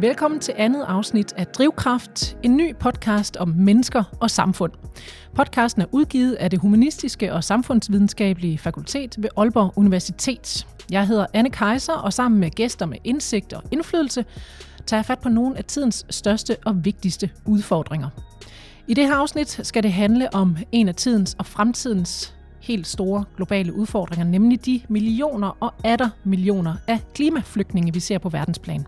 Velkommen til andet afsnit af Drivkraft, en ny podcast om mennesker og samfund. Podcasten er udgivet af det Humanistiske og Samfundsvidenskabelige Fakultet ved Aalborg Universitet. Jeg hedder Anne Kaiser, og sammen med gæster med indsigt og indflydelse, tager jeg fat på nogle af tidens største og vigtigste udfordringer. I det her afsnit skal det handle om en af tidens og fremtidens helt store globale udfordringer, nemlig de millioner og atter millioner af klimaflygtninge, vi ser på verdensplan.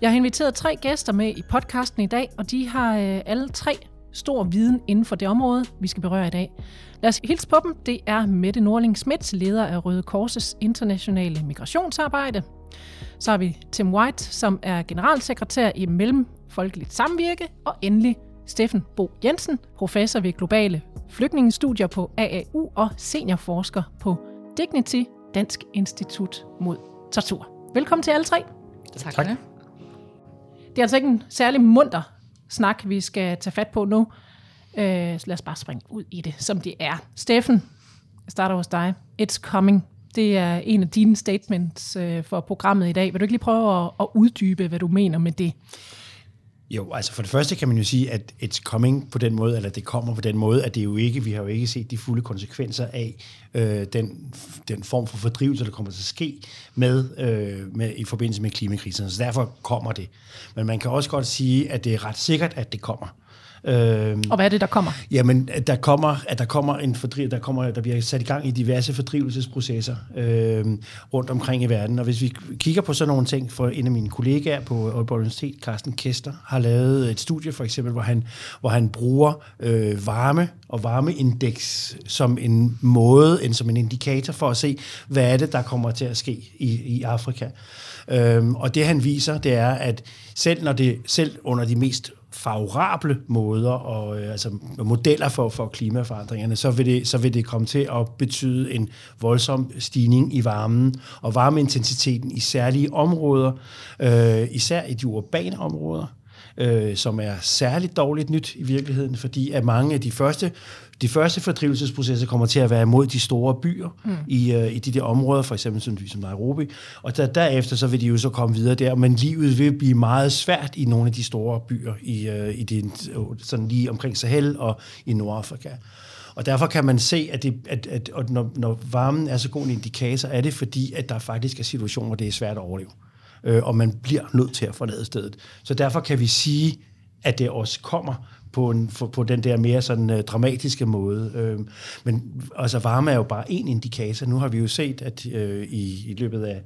Jeg har inviteret tre gæster med i podcasten i dag, og de har øh, alle tre stor viden inden for det område, vi skal berøre i dag. Lad os hilse på dem. Det er Mette Norling Schmidt, leder af Røde Korses internationale migrationsarbejde. Så har vi Tim White, som er generalsekretær i Mellemfolkeligt Samvirke. Og endelig Steffen Bo Jensen, professor ved globale flygtningestudier på AAU og seniorforsker på Dignity, Dansk Institut mod Tortur. Velkommen til alle tre. Tak. tak. Det er altså ikke en særlig munter snak, vi skal tage fat på nu. Øh, så lad os bare springe ud i det, som det er. Steffen, jeg starter hos dig. It's coming. Det er en af dine statements øh, for programmet i dag. Vil du ikke lige prøve at, at uddybe, hvad du mener med det? Jo, altså for det første kan man jo sige, at it's coming på den måde, eller det kommer på den måde, at det jo ikke, vi har jo ikke set de fulde konsekvenser af øh, den, den form for fordrivelse, der kommer til at ske med, øh, med, i forbindelse med klimakrisen. Så derfor kommer det. Men man kan også godt sige, at det er ret sikkert, at det kommer. Øh, og hvad er det, der kommer? Jamen, der kommer, at der kommer en fordriv, der kommer, der bliver sat i gang i diverse fordrivelsesprocesser øh, rundt omkring i verden. Og hvis vi kigger på sådan nogle ting, for en af mine kollegaer på Aalborg Universitet, Carsten Kester, har lavet et studie for eksempel, hvor han, hvor han bruger øh, varme og varmeindeks som en måde, en, som en indikator for at se, hvad er det, der kommer til at ske i, i Afrika. Øhm, og det han viser, det er, at selv, når det, selv under de mest favorable måder og øh, altså modeller for, for klimaforandringerne, så vil, det, så vil det komme til at betyde en voldsom stigning i varmen og varmeintensiteten i særlige områder, øh, især i de urbane områder, øh, som er særligt dårligt nyt i virkeligheden, fordi at mange af de første de første fordrivelsesprocesser kommer til at være imod de store byer mm. i, uh, i de der områder, for eksempel som, som Nairobi, og der, derefter så vil de jo så komme videre der, men livet vil blive meget svært i nogle af de store byer i, uh, i det, sådan lige omkring Sahel og i Nordafrika. Og derfor kan man se, at, det, at, at, at når, når varmen er så god en indikator, er det fordi, at der faktisk er situationer, hvor det er svært at overleve. Øh, og man bliver nødt til at forlade stedet. Så derfor kan vi sige, at det også kommer på, en, for, på den der mere sådan uh, dramatiske måde. Uh, men altså varme er jo bare en indikator. Nu har vi jo set, at uh, i, i løbet af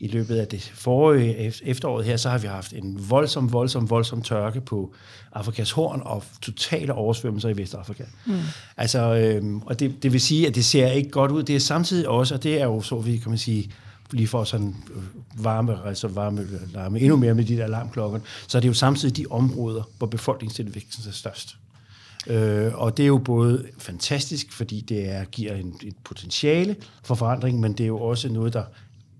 i løbet af det forrige efteråret her, så har vi haft en voldsom, voldsom, voldsom tørke på Afrikas horn og totale oversvømmelser i Vestafrika. Mm. Altså, øhm, og det, det vil sige, at det ser ikke godt ud. Det er samtidig også, og det er jo så, vi kan man sige, lige for sådan øh, varme, altså varme, øh, larme endnu mere med de der alarmklokker, så er det jo samtidig de områder, hvor befolkningstilvæksten er størst. Øh, og det er jo både fantastisk, fordi det er, giver en, et potentiale for forandring, men det er jo også noget, der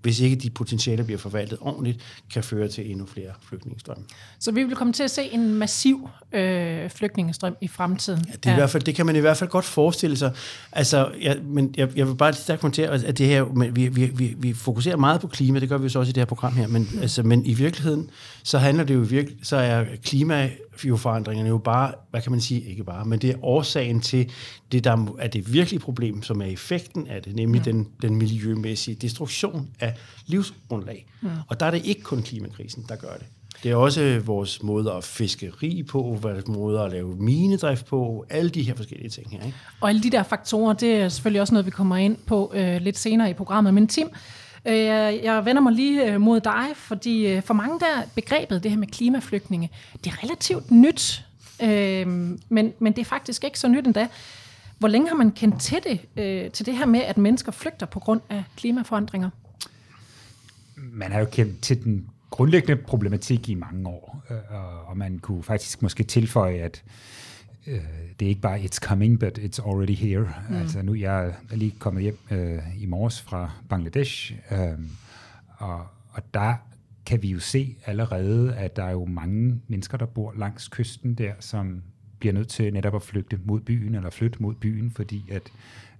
hvis ikke de potentiale bliver forvaltet ordentligt, kan føre til endnu flere flygtningestrømme. Så vi vil komme til at se en massiv øh, flygtningestrøm i fremtiden? Ja, det, er ja. i hvert fald, det kan man i hvert fald godt forestille sig. Altså, ja, men jeg, jeg vil bare stærkt kommentere, at det her, men vi, vi, vi, vi fokuserer meget på klima, det gør vi så også i det her program her, men, mm. altså, men i virkeligheden, så handler det jo virkelig, så er klimaforandringerne jo bare, hvad kan man sige, ikke bare, men det er årsagen til det, der er det virkelige problem, som er effekten af det, nemlig mm. den, den miljømæssige destruktion af livsgrundlag. Mm. Og der er det ikke kun klimakrisen, der gør det. Det er også vores måde at fiskeri på, vores måde at lave minedrift på, alle de her forskellige ting her. Ikke? Og alle de der faktorer, det er selvfølgelig også noget, vi kommer ind på øh, lidt senere i programmet. Men Tim, øh, jeg vender mig lige øh, mod dig, fordi øh, for mange der begrebet, det her med klimaflygtninge, det er relativt nyt, øh, men, men det er faktisk ikke så nyt endda. Hvor længe har man kendt til det, øh, til det her med, at mennesker flygter på grund af klimaforandringer? Man har jo kendt til den grundlæggende problematik i mange år, øh, og man kunne faktisk måske tilføje, at øh, det er ikke bare it's coming, but it's already here. Mm. Altså nu jeg er lige kommet hjem øh, i morges fra Bangladesh, øh, og, og der kan vi jo se allerede, at der er jo mange mennesker, der bor langs kysten der, som bliver nødt til netop at flygte mod byen, eller flytte mod byen, fordi at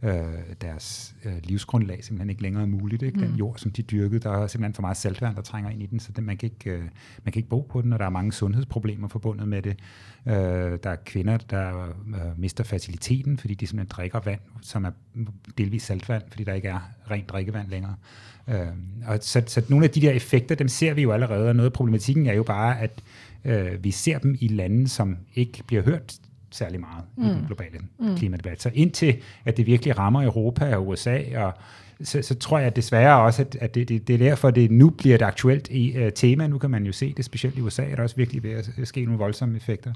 øh, deres øh, livsgrundlag simpelthen ikke længere er muligt. Ikke? Den mm. jord, som de dyrkede, der er simpelthen for meget saltvand, der trænger ind i den, så det, man, kan ikke, øh, man kan ikke bo på den, og der er mange sundhedsproblemer forbundet med det. Øh, der er kvinder, der øh, mister faciliteten, fordi de simpelthen drikker vand, som er delvis saltvand, fordi der ikke er rent drikkevand længere. Øh, og så, så nogle af de der effekter, dem ser vi jo allerede, og noget af problematikken er jo bare, at øh, vi ser dem i lande, som ikke bliver hørt særlig meget mm. i den globale mm. klimadebat. Så indtil at det virkelig rammer Europa og USA, og så, så tror jeg desværre også, at, at det, det, det er derfor, det nu bliver et aktuelt uh, tema. Nu kan man jo se det, specielt i USA, er der også virkelig ved at ske nogle voldsomme effekter.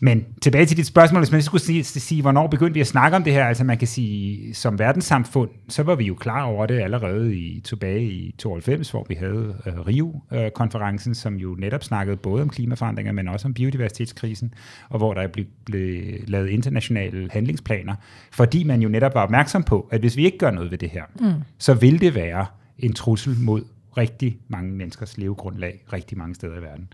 Men tilbage til dit spørgsmål, hvis man skulle sige, sige, hvornår begyndte vi at snakke om det her, altså man kan sige, som verdenssamfund, så var vi jo klar over det allerede i, tilbage i 92, hvor vi havde uh, Rio-konferencen, som jo netop snakkede både om klimaforandringer, men også om biodiversitetskrisen, og hvor der blev, blev lavet internationale handlingsplaner, fordi man jo netop var opmærksom på, at hvis vi ikke gør noget ved det her, mm. så vil det være en trussel mod rigtig mange menneskers levegrundlag rigtig mange steder i verden.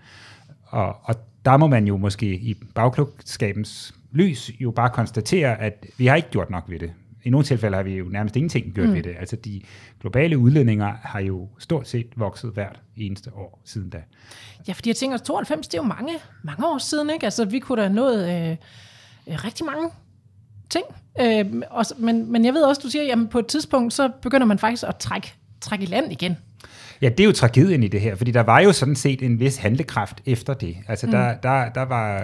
Og, og der må man jo måske i bagklogskabens lys jo bare konstatere, at vi har ikke gjort nok ved det. I nogle tilfælde har vi jo nærmest ingenting gjort mm. ved det. Altså de globale udledninger har jo stort set vokset hvert eneste år siden da. Ja, fordi jeg tænker, 92, det er jo mange, mange år siden, ikke? Altså vi kunne da have nået øh, øh, rigtig mange ting. Øh, også, men, men jeg ved også, du siger, at på et tidspunkt, så begynder man faktisk at trække, trække i land igen. Ja, det er jo tragedien i det her, fordi der var jo sådan set en vis handlekraft efter det. Altså, mm. der, der, der, var,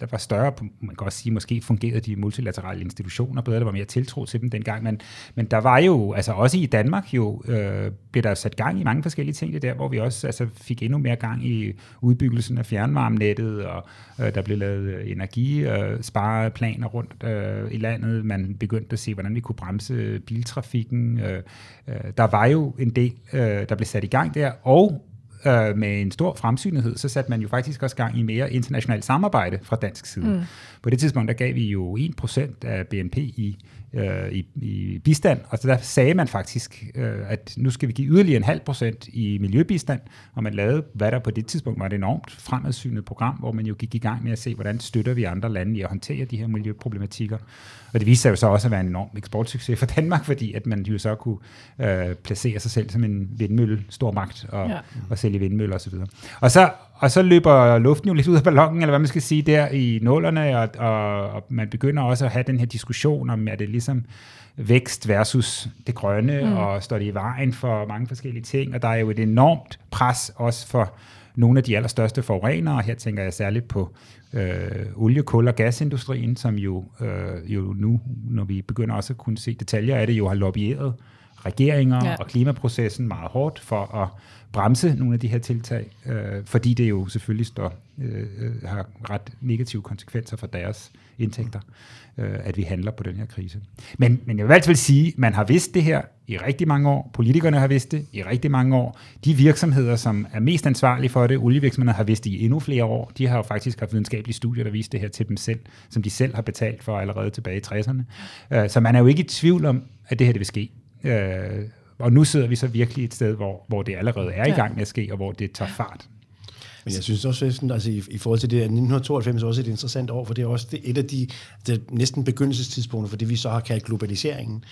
der var større, man kan også sige, måske fungerede de multilaterale institutioner bedre, der var mere tiltro til dem dengang, men, men der var jo, altså også i Danmark jo, øh, blev der sat gang i mange forskellige ting, der, hvor vi også altså, fik endnu mere gang i udbyggelsen af fjernvarmenettet, og øh, der blev lavet energispareplaner øh, rundt øh, i landet. Man begyndte at se, hvordan vi kunne bremse biltrafikken. Øh, øh, der var jo en del, øh, der blev sat i gang der, og øh, med en stor fremsynighed, så satte man jo faktisk også gang i mere internationalt samarbejde fra dansk side. Mm. På det tidspunkt, der gav vi jo 1% af BNP i, øh, i, i bistand, og så der sagde man faktisk, øh, at nu skal vi give yderligere en halv procent i miljøbistand, og man lavede, hvad der på det tidspunkt var et enormt fremadsynet program, hvor man jo gik i gang med at se, hvordan støtter vi andre lande i at håndtere de her miljøproblematikker. Og det viste sig jo så også at være en enorm eksportsucces for Danmark, fordi at man jo så kunne øh, placere sig selv som en vindmølle, stor magt, og, ja. og sælge vindmøller osv. Og, og så og så løber luften jo lidt ud af ballonen, eller hvad man skal sige, der i nålerne, og, og, og man begynder også at have den her diskussion om, er det ligesom vækst versus det grønne, mm. og står det i vejen for mange forskellige ting, og der er jo et enormt pres også for nogle af de allerstørste forurenere, her tænker jeg særligt på øh, olie, kul og gasindustrien, som jo, øh, jo nu, når vi begynder også at kunne se detaljer af det, jo har lobbyeret regeringer ja. og klimaprocessen meget hårdt for at bremse nogle af de her tiltag, øh, fordi det jo selvfølgelig står, øh, har ret negative konsekvenser for deres indtægter, øh, at vi handler på den her krise. Men, men jeg vil altid sige, at man har vidst det her i rigtig mange år. Politikerne har vidst det i rigtig mange år. De virksomheder, som er mest ansvarlige for det, olievirksomheder, har vidst det i endnu flere år. De har jo faktisk haft videnskabelige studier, der viste det her til dem selv, som de selv har betalt for allerede tilbage i 60'erne. Øh, så man er jo ikke i tvivl om, at det her det vil ske. Øh, og nu sidder vi så virkelig et sted, hvor, hvor det allerede er i gang med at ske, og hvor det tager fart. Men jeg synes også, at altså, i, i forhold til det, at 1992 er også et interessant år, for det er også det, et af de det næsten begyndelsestidspunkter for det, vi så har kaldt globaliseringen,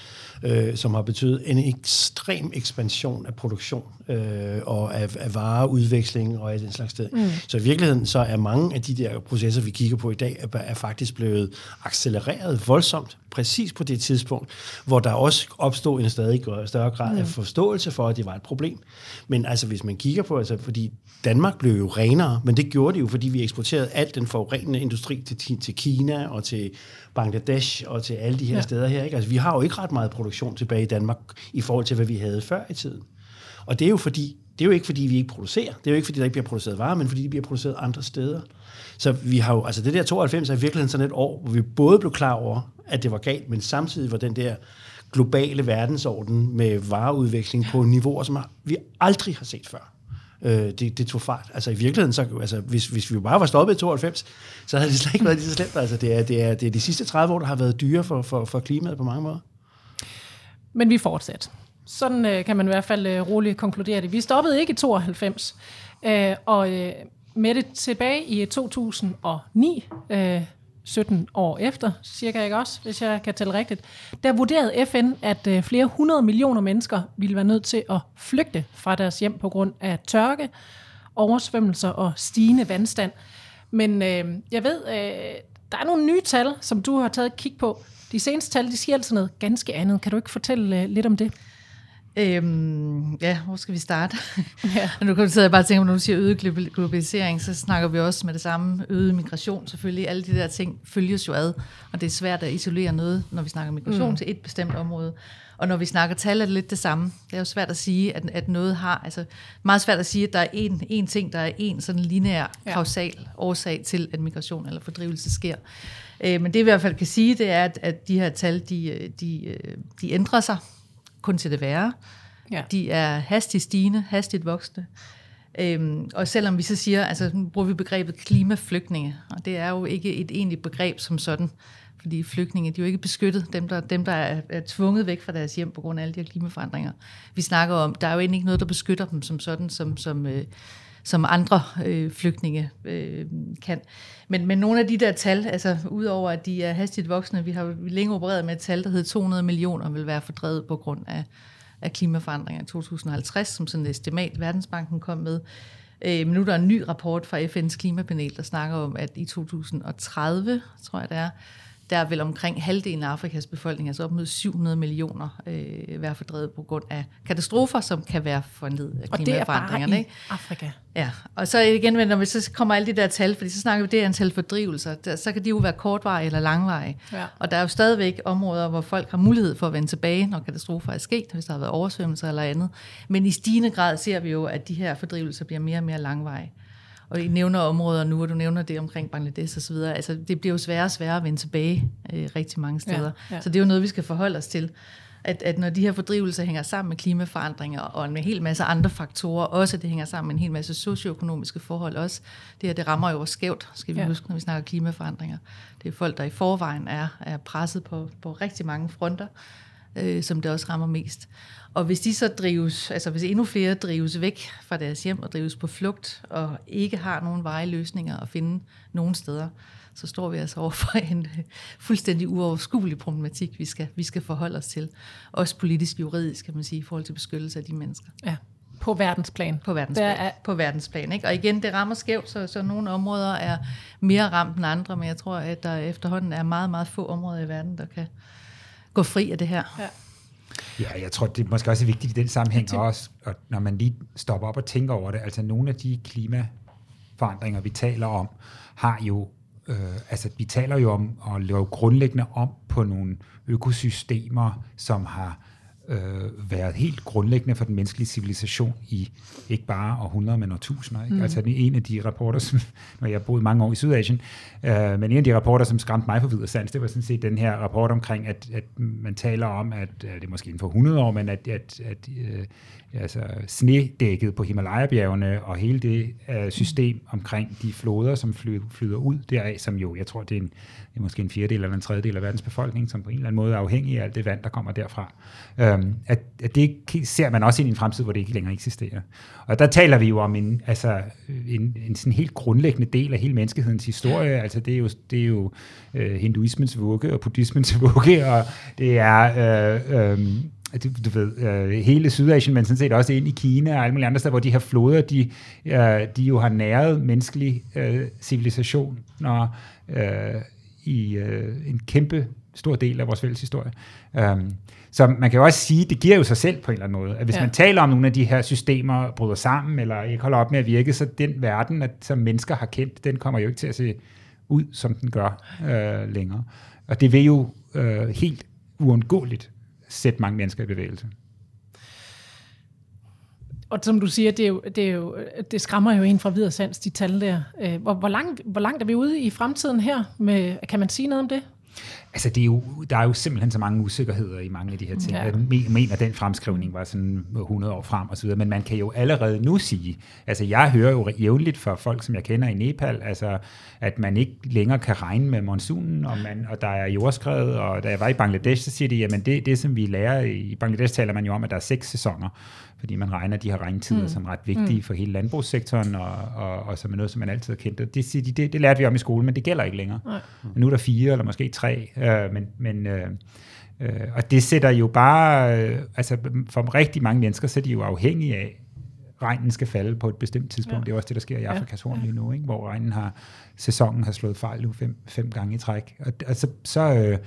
øh, som har betydet en ekstrem ekspansion af produktion øh, og af, af vareudveksling og af den slags sted. Mm. Så i virkeligheden så er mange af de der processer, vi kigger på i dag, er, er faktisk blevet accelereret voldsomt, præcis på det tidspunkt, hvor der også opstod en stadig større grad mm. af forståelse for, at det var et problem. Men altså, hvis man kigger på, altså, fordi Danmark blev jo renere, men det gjorde det jo, fordi vi eksporterede alt den forurenende industri til, til Kina og til Bangladesh og til alle de her ja. steder her. Ikke? Altså, vi har jo ikke ret meget produktion tilbage i Danmark i forhold til, hvad vi havde før i tiden. Og det er jo fordi, det er jo ikke fordi, vi ikke producerer. Det er jo ikke fordi, der ikke bliver produceret varer, men fordi de bliver produceret andre steder. Så vi har jo, altså det der 92 er i virkeligheden sådan et år, hvor vi både blev klar over, at det var galt, men samtidig var den der globale verdensorden med vareudveksling på niveauer, som vi aldrig har set før øh, det, det tog fart. Altså i virkeligheden, så, altså, hvis, hvis vi bare var stoppet i 92, så havde det slet ikke været lige så slemt. Altså, det, er, det, er, det er de sidste 30 år, der har været dyre for, for, for klimaet på mange måder. Men vi fortsætter. Sådan øh, kan man i hvert fald øh, roligt konkludere det. Vi stoppede ikke i 92, øh, og øh, med det tilbage i 2009, øh, 17 år efter, cirka ikke også, hvis jeg kan tælle rigtigt, der vurderede FN, at øh, flere hundrede millioner mennesker ville være nødt til at flygte fra deres hjem på grund af tørke, oversvømmelser og stigende vandstand. Men øh, jeg ved, øh, der er nogle nye tal, som du har taget et kig på. De seneste tal, de siger altså noget ganske andet. Kan du ikke fortælle øh, lidt om det? Øhm, ja, hvor skal vi starte? Ja. nu kan og bare tænke, når du siger øget globalisering, så snakker vi også med det samme øget migration. Selvfølgelig, alle de der ting følges jo ad, og det er svært at isolere noget, når vi snakker migration mm. til et bestemt område. Og når vi snakker tal, er det lidt det samme. Det er jo svært at sige, at, at noget har, altså meget svært at sige, at der er en, en ting, der er en sådan lineær kausal årsag til, at migration eller fordrivelse sker. Øh, men det vi i hvert fald kan sige, det er, at, at de her tal, de, de, de ændrer sig kun til det værre. Ja. De er hastigt stigende, hastigt voksne. Øhm, og selvom vi så siger, altså nu bruger vi begrebet klimaflygtninge, og det er jo ikke et egentligt begreb som sådan, fordi flygtninge, de er jo ikke beskyttet, dem der, dem, der er, er tvunget væk fra deres hjem på grund af alle de her klimaforandringer. Vi snakker om, der er jo egentlig ikke noget, der beskytter dem som sådan, som, som, øh, som andre øh, flygtninge øh, kan. Men, men nogle af de der tal, altså udover at de er hastigt voksne, vi har længe opereret med et tal, der hedder 200 millioner vil være fordrevet på grund af, af klimaforandringer i 2050, som sådan et estimat, Verdensbanken kom med. Øh, men nu er der en ny rapport fra FN's klimapanel, der snakker om, at i 2030, tror jeg det er, der vil omkring halvdelen af Afrikas befolkning, altså op mod 700 millioner, øh, være fordrevet på grund af katastrofer, som kan være foranledet af klimaforandringerne. Og det er bare i Afrika. Ja, og så igen, når vi så kommer alle de der tal, fordi så snakker vi det antal fordrivelser, der, så kan de jo være kortvarige eller langvarige. Ja. Og der er jo stadigvæk områder, hvor folk har mulighed for at vende tilbage, når katastrofer er sket, hvis der har været oversvømmelser eller andet. Men i stigende grad ser vi jo, at de her fordrivelser bliver mere og mere langvarige og I nævner områder nu, og du nævner det omkring Bangladesh osv., altså det bliver jo sværere og sværere at vende tilbage øh, rigtig mange steder. Ja, ja. Så det er jo noget, vi skal forholde os til. At, at når de her fordrivelser hænger sammen med klimaforandringer og en hel masse andre faktorer, også det hænger sammen med en hel masse socioøkonomiske forhold også, det her det rammer jo skævt, skal vi ja. huske, når vi snakker klimaforandringer. Det er folk, der i forvejen er, er presset på, på rigtig mange fronter, øh, som det også rammer mest. Og hvis de så drives, altså hvis endnu flere drives væk fra deres hjem og drives på flugt, og ikke har nogen veje løsninger at finde nogen steder, så står vi altså over for en fuldstændig uoverskuelig problematik, vi skal, vi skal forholde os til. Også politisk juridisk, kan man sige, i forhold til beskyttelse af de mennesker. Ja, på verdensplan. På verdensplan, er... på verdensplan ikke? Og igen, det rammer skævt, så, så nogle områder er mere ramt end andre, men jeg tror, at der efterhånden er meget, meget få områder i verden, der kan gå fri af det her. Ja. Ja, jeg tror, det er måske også vigtigt i den sammenhæng også, og når man lige stopper op og tænker over det, altså nogle af de klimaforandringer, vi taler om, har jo, øh, altså vi taler jo om at lave grundlæggende om på nogle økosystemer, som har øh, været helt grundlæggende for den menneskelige civilisation i ikke bare århundreder, men årtusinder. Ikke? Mm. Altså en af de rapporter, som, når jeg har boet mange år i Sydasien, øh, men en af de rapporter, som skræmte mig for videre sands, det var sådan set den her rapport omkring, at, at man taler om, at det er måske inden for 100 år, men at, at, at øh, altså snedækket på Himalaya-bjergene og hele det uh, system omkring de floder, som flyder, flyder ud deraf, som jo, jeg tror, det er, en, det er måske en fjerdedel eller en tredjedel af verdens befolkning, som på en eller anden måde er afhængig af alt det vand, der kommer derfra. Um, at, at det ser man også ind i en fremtid, hvor det ikke længere eksisterer. Og der taler vi jo om en, altså, en, en sådan helt grundlæggende del af hele menneskehedens historie. Altså det er jo, det er jo uh, hinduismens vugge og buddhismens vugge, og det er... Uh, um, du, du ved, øh, hele Sydasien, men sådan set også ind i Kina og alle mulige andre steder, hvor de her floder, de, øh, de jo har næret menneskelig øh, civilisation når, øh, i øh, en kæmpe stor del af vores fælles historie. Um, så man kan jo også sige, det giver jo sig selv på en eller anden måde, at hvis ja. man taler om nogle af de her systemer bryder sammen, eller ikke holder op med at virke, så den verden, at, som mennesker har kendt, den kommer jo ikke til at se ud, som den gør øh, længere. Og det vil jo øh, helt uundgåeligt sætte mange mennesker i bevægelse. Og som du siger, det, er jo, det, er jo, det skræmmer jo en fra videre sans, de tal der. Øh, hvor, hvor, langt, hvor langt er vi ude i fremtiden her? Med, kan man sige noget om det? Altså, det er jo, der er jo simpelthen så mange usikkerheder i mange af de her ting. Ja. Jeg mener, den fremskrivning var sådan 100 år frem og så videre, men man kan jo allerede nu sige, altså jeg hører jo jævnligt fra folk, som jeg kender i Nepal, altså at man ikke længere kan regne med monsunen, og, man, og der er jordskred, og da jeg var i Bangladesh, så siger de, jamen det, det som vi lærer, i Bangladesh taler man jo om, at der er seks sæsoner, fordi man regner de her regntider mm. som ret vigtige mm. for hele landbrugssektoren, og, og, og som er noget, som man altid har kendt. Det, det, det, det lærte vi om i skolen, men det gælder ikke længere. Nej. Nu er der fire, eller måske tre, øh, men, men øh, øh, og det sætter jo bare, øh, altså for rigtig mange mennesker, så er de jo afhængige af, regnen skal falde på et bestemt tidspunkt. Ja. Det er også det, der sker i Afrikas horn lige nu, ikke? hvor regnen har, sæsonen har slået fejl nu fem, fem gange i træk. Og, og så, så, øh,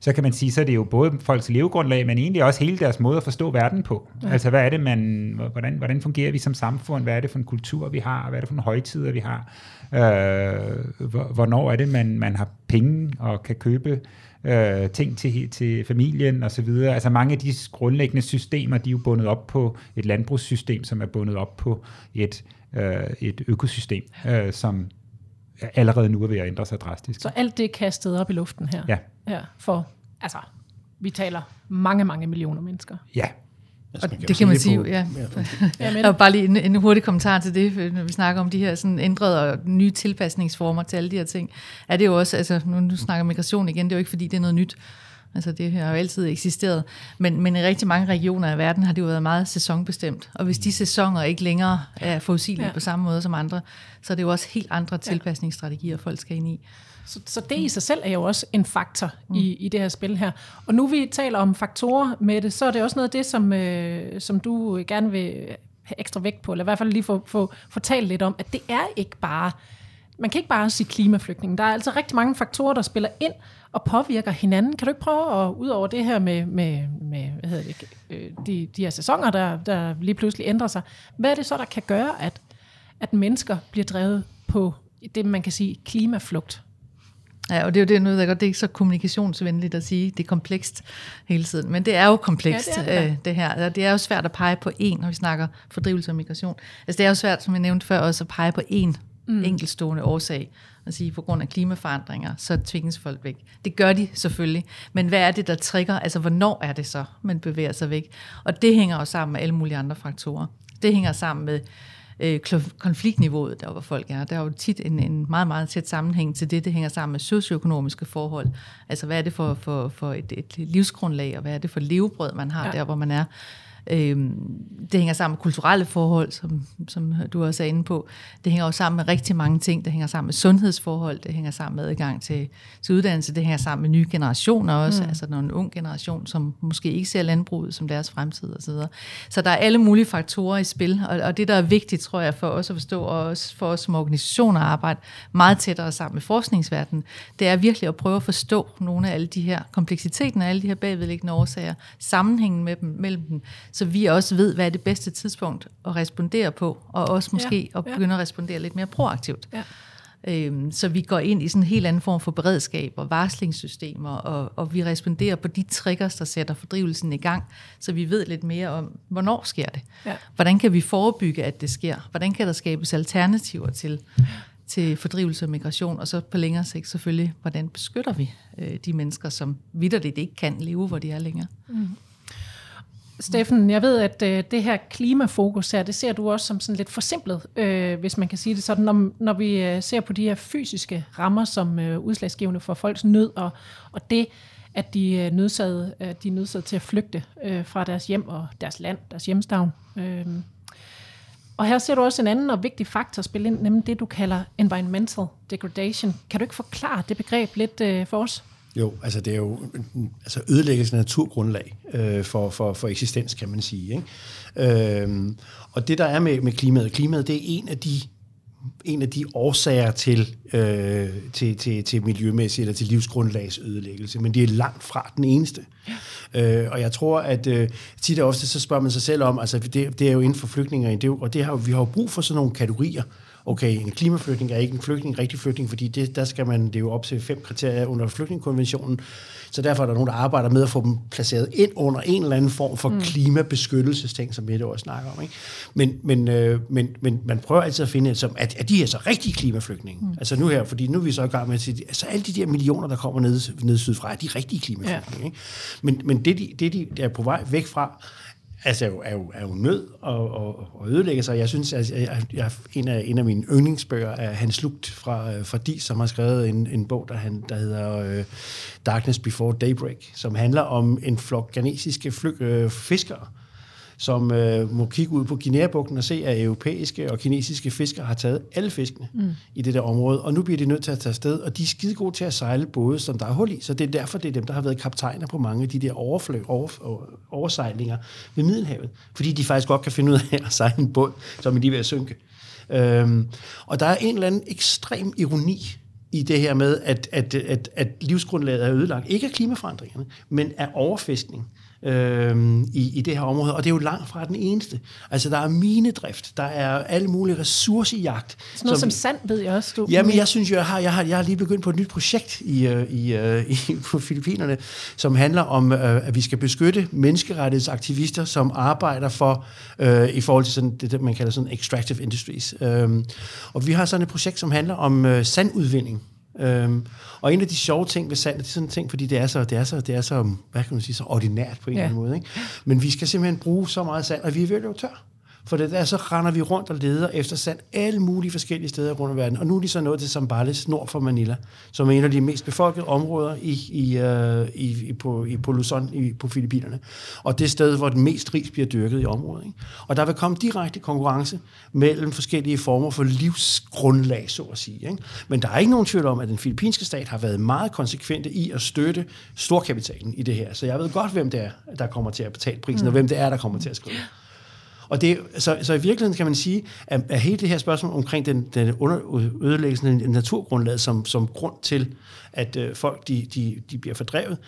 så kan man sige, så er det jo både folks levegrundlag, men egentlig også hele deres måde at forstå verden på. Ja. Altså, hvad er det, man, hvordan, hvordan fungerer vi som samfund? Hvad er det for en kultur, vi har? Hvad er det for en højtider, vi har? Øh, hvornår er det, man, man har penge og kan købe øh, ting til, til familien osv. Altså mange af de grundlæggende systemer, de er jo bundet op på et landbrugssystem, som er bundet op på et, øh, et økosystem, øh, som allerede nu er ved at ændre sig drastisk. Så alt det er kastet op i luften her? Ja. ja for, altså, vi taler mange, mange millioner mennesker. Ja, Altså, og det kan man sige, ja. ja og bare lige en, en hurtig kommentar til det, når vi snakker om de her sådan ændrede og nye tilpasningsformer til alle de her ting, er det jo også, altså nu, nu snakker migration igen, det er jo ikke fordi, det er noget nyt. Altså det har jo altid eksisteret. Men, men i rigtig mange regioner af verden har det jo været meget sæsonbestemt. Og hvis de sæsoner ikke længere er forudsigelige ja. på samme måde som andre, så er det jo også helt andre tilpasningsstrategier, folk skal ind i. Så, så det i sig selv er jo også en faktor mm. i, i det her spil her. Og nu vi taler om faktorer med det, så er det også noget af det, som, øh, som du gerne vil have ekstra vægt på, eller i hvert fald lige få, få, få talt lidt om, at det er ikke bare, man kan ikke bare sige klimaflygtning. Der er altså rigtig mange faktorer, der spiller ind og påvirker hinanden. Kan du ikke prøve at, ud over det her med, med, med hvad hedder det, øh, de, de her sæsoner, der, der lige pludselig ændrer sig, hvad er det så, der kan gøre, at, at mennesker bliver drevet på det, man kan sige klimaflugt? Ja, og det er jo det, noget, der godt, det er ikke så kommunikationsvenligt at sige, det er komplekst hele tiden, men det er jo komplekst, ja, det, er det. Øh, det her. Det er jo svært at pege på én, når vi snakker fordrivelse og migration. Altså det er jo svært, som jeg nævnte før, også at pege på én mm. enkeltstående årsag at sige, på grund af klimaforandringer, så tvinges folk væk. Det gør de selvfølgelig, men hvad er det, der trigger? Altså, hvornår er det så, man bevæger sig væk? Og det hænger jo sammen med alle mulige andre faktorer. Det hænger sammen med øh, konfliktniveauet, der hvor folk er. Der er jo tit en, en meget, meget tæt sammenhæng til det. Det hænger sammen med socioøkonomiske forhold. Altså, hvad er det for, for, for et, et livsgrundlag, og hvad er det for levebrød, man har ja. der, hvor man er. Øhm, det hænger sammen med kulturelle forhold, som, som du også er inde på. Det hænger også sammen med rigtig mange ting. Det hænger sammen med sundhedsforhold, det hænger sammen med adgang til, til uddannelse, det hænger sammen med nye generationer også, mm. altså når en ung generation, som måske ikke ser landbruget som deres fremtid osv. Så, så der er alle mulige faktorer i spil, og, og det der er vigtigt, tror jeg, for os at forstå, og også for os som organisationer at arbejde meget tættere sammen med forskningsverdenen, det er virkelig at prøve at forstå nogle af alle de her kompleksiteten af alle de her bagvedliggende årsager, sammenhængen med dem, mellem dem, så vi også ved, hvad er det bedste tidspunkt at respondere på, og også måske ja, at begynde ja. at respondere lidt mere proaktivt. Ja. Øhm, så vi går ind i sådan en helt anden form for beredskab og varslingssystemer, og, og vi responderer på de triggers, der sætter fordrivelsen i gang, så vi ved lidt mere om, hvornår sker det. Ja. Hvordan kan vi forebygge, at det sker? Hvordan kan der skabes alternativer til, til fordrivelse og migration? Og så på længere sigt selvfølgelig, hvordan beskytter vi øh, de mennesker, som vidderligt ikke kan leve, hvor de er længere? Mm. Steffen, jeg ved, at øh, det her klimafokus her, det ser du også som sådan lidt forsimplet, øh, hvis man kan sige det sådan, når, når vi øh, ser på de her fysiske rammer som øh, udslagsgivende for folks nød, og, og det, at de er nødsaget, øh, de er nødsaget til at flygte øh, fra deres hjem og deres land, deres hjemstavn. Øh. Og her ser du også en anden og vigtig faktor spille ind, nemlig det, du kalder environmental degradation. Kan du ikke forklare det begreb lidt øh, for os? Jo, altså det er jo altså ødelæggelse af naturgrundlag øh, for, for, for eksistens, kan man sige. Ikke? Øh, og det der er med, med klimaet, klimaet det er en af de en af de årsager til, øh, til, til, til miljømæssig eller til livsgrundlags ødelæggelse, men det er langt fra den eneste. Ja. Øh, og jeg tror, at øh, tit og ofte så spørger man sig selv om, altså det, det er jo inden for flygtninge, det og det har, vi har jo brug for sådan nogle kategorier, okay, en klimaflygtning er ikke en flygtning, en rigtig flygtning, fordi det, der skal man leve op til fem kriterier under flygtningekonventionen. Så derfor er der nogen, der arbejder med at få dem placeret ind under en eller anden form for mm. klimabeskyttelsesting, som Mette også snakker om. Ikke? Men, men, øh, men, men man prøver altid at finde, som, at, at de er så rigtige klimaflygtninge. Mm. Altså nu her, fordi nu er vi så i gang med at sige, altså alle de der millioner, der kommer ned, ned sydfra, er de rigtige klimaflygtninge. Ja. Ikke? Men, men det, de, det, de er på vej væk fra, altså, er, jo, er, jo, er jo nød og, og, og ødelægge sig. Jeg synes, at jeg, jeg, en, af, en af mine yndlingsbøger er Hans Lugt fra, øh, fra Di, som har skrevet en, en bog, der, han, der hedder øh, Darkness Before Daybreak, som handler om en flok ghanesiske fly, øh, fiskere, som øh, må kigge ud på Guinea-bugten og se, at europæiske og kinesiske fiskere har taget alle fiskene mm. i det der område, og nu bliver de nødt til at tage afsted, og de er skide gode til at sejle både, som der er hul i, så det er derfor, det er dem, der har været kaptajner på mange af de der overflø, over, oversejlinger ved Middelhavet, fordi de faktisk godt kan finde ud af at sejle en båd, som er lige ved at synke. Øhm, og der er en eller anden ekstrem ironi i det her med, at, at, at, at livsgrundlaget er ødelagt. Ikke af klimaforandringerne, men af overfiskning øh, i, i det her område, og det er jo langt fra den eneste. Altså, der er minedrift, der er alle mulige ressourcejagt. Sådan noget som, som sand, ved jeg også. Du jamen, jeg synes, jeg har, jeg, har, jeg har lige begyndt på et nyt projekt i, øh, i, øh, i, på Filippinerne, som handler om, øh, at vi skal beskytte menneskerettighedsaktivister, som arbejder for, øh, i forhold til sådan, det, man kalder sådan extractive industries. Øh, og vi har sådan et projekt, som handler om øh, sandudvinding. Øhm, og en af de sjove ting ved sand, det er sådan en ting, fordi det er så, det er så, det er så, hvad kan man sige, så ordinært på en ja. eller anden måde. Ikke? Men vi skal simpelthen bruge så meget sand, og vi er ved at løbe tør. For det der, så render vi rundt og leder efter sand alle mulige forskellige steder rundt i verden. Og nu er de så nået til Zambales nord for Manila, som er en af de mest befolkede områder i, i, uh, i, i, på, i, på Luzon i, på Filippinerne. Og det sted, hvor den mest ris bliver dyrket i området. Ikke? Og der vil komme direkte konkurrence mellem forskellige former for livsgrundlag, så at sige. Ikke? Men der er ikke nogen tvivl om, at den filippinske stat har været meget konsekvente i at støtte storkapitalen i det her. Så jeg ved godt, hvem det er, der kommer til at betale prisen, mm. og hvem det er, der kommer til at skrive. Og det, så, så i virkeligheden kan man sige, at, at hele det her spørgsmål omkring den, den under, ødelæggelsen af naturgrundlaget som, som grund til, at øh, folk de, de, de bliver fordrevet,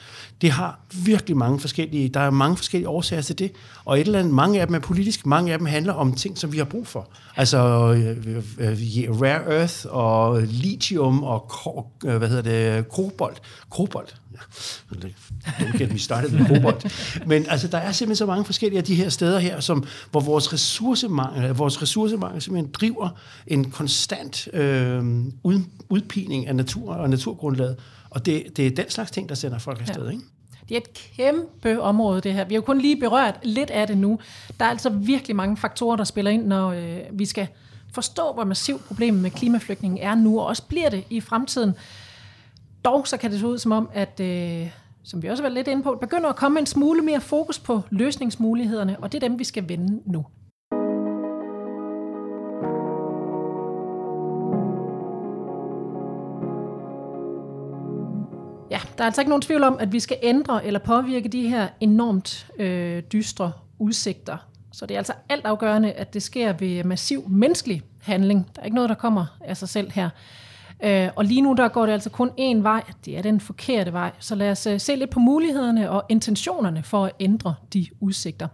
det har virkelig mange forskellige, der er mange forskellige årsager til det, og et eller andet, mange af dem er politiske, mange af dem handler om ting, som vi har brug for. Altså øh, øh, øh rare earth og lithium og øh, hvad hedder det, kobolt, kobolt, Don't get me started med kobolt. Men altså, der er simpelthen så mange forskellige af de her steder her, som, hvor vores ressourcemangel, vores ressourcemangel simpelthen driver en konstant øh, ud, udpining af natur og naturgrundlaget. Og det, det er den slags ting, der sender folk afsted, ja. ikke? Det er et kæmpe område, det her. Vi har jo kun lige berørt lidt af det nu. Der er altså virkelig mange faktorer, der spiller ind, når øh, vi skal forstå, hvor massivt problemet med klimaflygtningen er nu, og også bliver det i fremtiden. Dog så kan det se ud som om, at øh, som vi også har været lidt inde på, begynder at komme en smule mere fokus på løsningsmulighederne, og det er dem, vi skal vende nu. Ja, der er altså ikke nogen tvivl om, at vi skal ændre eller påvirke de her enormt øh, dystre udsigter. Så det er altså alt afgørende, at det sker ved massiv menneskelig handling. Der er ikke noget, der kommer af sig selv her. Øh, og lige nu der går det altså kun én vej. Det er den forkerte vej. Så lad os øh, se lidt på mulighederne og intentionerne for at ændre de udsigter.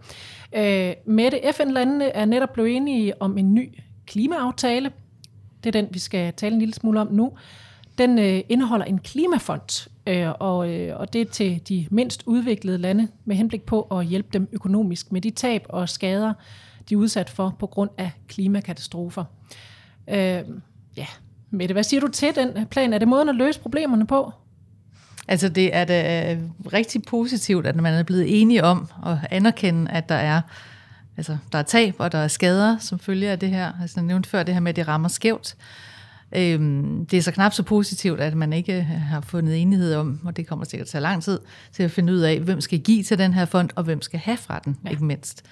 Øh, Mette, FN-landene er netop blevet enige om en ny klimaaftale. Det er den, vi skal tale en lille smule om nu. Den øh, indeholder en klimafond, øh, og, øh, og det er til de mindst udviklede lande med henblik på at hjælpe dem økonomisk med de tab og skader, de er udsat for på grund af klimakatastrofer. Øh, ja, Mette, hvad siger du til den plan? Er det måden at løse problemerne på? Altså det er da rigtig positivt, at man er blevet enige om at anerkende, at der er, altså, der er tab og der er skader som følge af det her. Altså jeg nævnte før det her med, at det rammer skævt. Øhm, det er så knap så positivt, at man ikke har fundet enighed om, og det kommer sikkert til at tage lang tid, til at finde ud af, hvem skal give til den her fond, og hvem skal have fra den, ja. ikke mindst.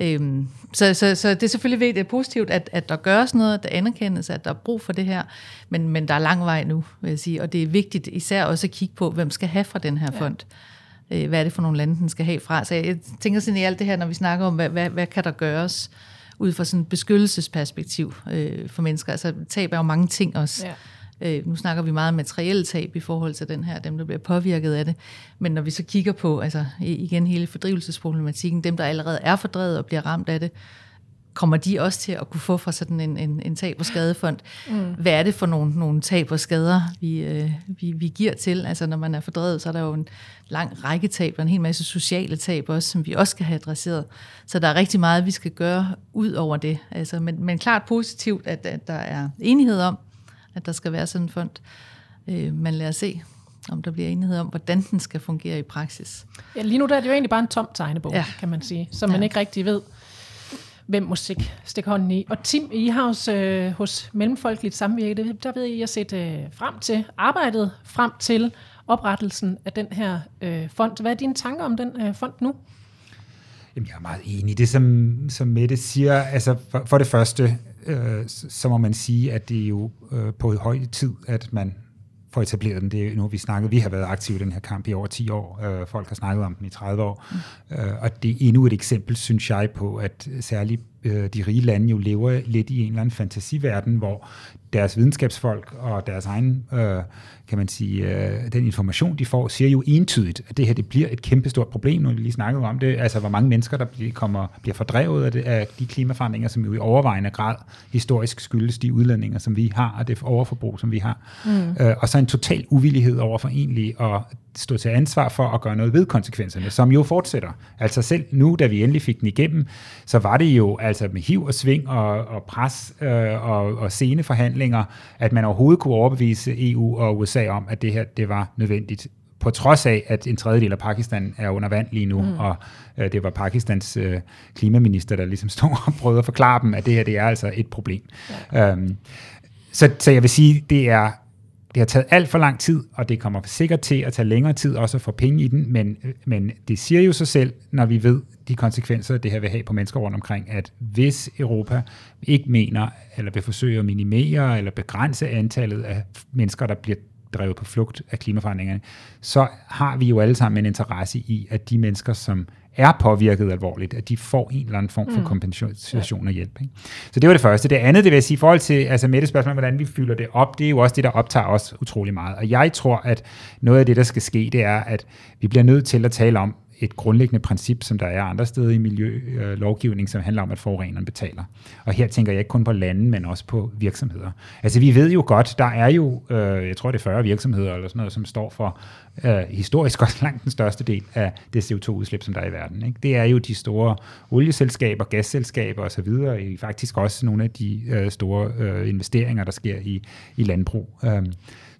Øhm, så, så, så det er selvfølgelig det er positivt, at, at der gøres noget, der anerkendes, at der er brug for det her, men, men der er lang vej nu, vil jeg sige, og det er vigtigt især også at kigge på, hvem skal have fra den her fond. Ja. Øh, hvad er det for nogle lande, den skal have fra? Så jeg tænker sådan i alt det her, når vi snakker om, hvad, hvad, hvad kan der gøres ud fra sådan et beskyttelsesperspektiv øh, for mennesker. Altså tab er jo mange ting også. Ja. Øh, nu snakker vi meget om materielle tab i forhold til den her, dem der bliver påvirket af det. Men når vi så kigger på, altså igen hele fordrivelsesproblematikken, dem der allerede er fordrevet og bliver ramt af det, kommer de også til at kunne få fra sådan en, en, en tab- og skadefond? Mm. Hvad er det for nogle, nogle tab og skader, vi, øh, vi, vi giver til? Altså når man er fordrevet, så er der jo en lang række tab og en hel masse sociale tab også, som vi også skal have adresseret. Så der er rigtig meget, vi skal gøre ud over det. Altså, men, men klart positivt, at, at der er enighed om, at der skal være sådan en fond. Øh, men lad os se, om der bliver enighed om, hvordan den skal fungere i praksis. Ja, lige nu der er det jo egentlig bare en tom tegnebog, ja. kan man sige, som ja. man ikke rigtig ved, hvem musik stikker hånden i. Og Tim, I har hos, øh, hos Mellemfolkeligt Samvirke, der ved I, at I set øh, frem til arbejdet, frem til oprettelsen af den her øh, fond. Hvad er dine tanker om den øh, fond nu? Jamen, jeg er meget enig i det, som, som Mette siger. Altså, for, for det første, øh, så må man sige, at det er jo øh, på høj tid, at man får etableret den. Det er nu, vi snakket, vi har været aktive i den her kamp i over 10 år. Øh, folk har snakket om den i 30 år. Mm. Øh, og det er endnu et eksempel, synes jeg, på, at særligt øh, de rige lande jo lever lidt i en eller anden fantasiverden, hvor deres videnskabsfolk og deres egen, øh, kan man sige, øh, den information, de får, siger jo entydigt, at det her det bliver et kæmpestort problem, når vi lige snakkede om det, altså hvor mange mennesker, der bliver, kommer, bliver fordrevet af, det, af de klimaforandringer, som jo i overvejende grad historisk skyldes de udledninger, som vi har, og det overforbrug, som vi har. Mm. Øh, og så en total uvillighed over for egentlig at stå til ansvar for at gøre noget ved konsekvenserne, som jo fortsætter. Altså selv nu, da vi endelig fik den igennem, så var det jo altså med hiv og sving og, og pres øh, og, og sene forhandlinger, at man overhovedet kunne overbevise EU og USA om, at det her det var nødvendigt på trods af, at en tredjedel af Pakistan er under vand lige nu, mm. og øh, det var Pakistans øh, klimaminister, der ligesom stod og prøvede at forklare dem, at det her det er altså et problem. Ja. Øhm, så, så jeg vil sige, det er det har taget alt for lang tid, og det kommer sikkert til at tage længere tid også at få penge i den, men, men det siger jo sig selv, når vi ved de konsekvenser, det her vil have på mennesker rundt omkring, at hvis Europa ikke mener, eller vil forsøge at minimere eller begrænse antallet af mennesker, der bliver drevet på flugt af klimaforandringerne, så har vi jo alle sammen en interesse i, at de mennesker, som er påvirket alvorligt, at de får en eller anden form for mm. kompensation og hjælp. Ikke? Så det var det første. Det andet, det vil jeg sige, i forhold til altså med det spørgsmål, hvordan vi fylder det op, det er jo også det, der optager os utrolig meget. Og jeg tror, at noget af det, der skal ske, det er, at vi bliver nødt til at tale om, et grundlæggende princip, som der er andre steder i miljølovgivning, som handler om, at forureneren betaler. Og her tænker jeg ikke kun på lande, men også på virksomheder. Altså vi ved jo godt, der er jo, øh, jeg tror det er 40 virksomheder eller sådan noget, som står for øh, historisk også langt den største del af det CO2-udslip, som der er i verden. Ikke? Det er jo de store olieselskaber, gasselskaber osv., og faktisk også nogle af de øh, store øh, investeringer, der sker i, i landbrug. Øh,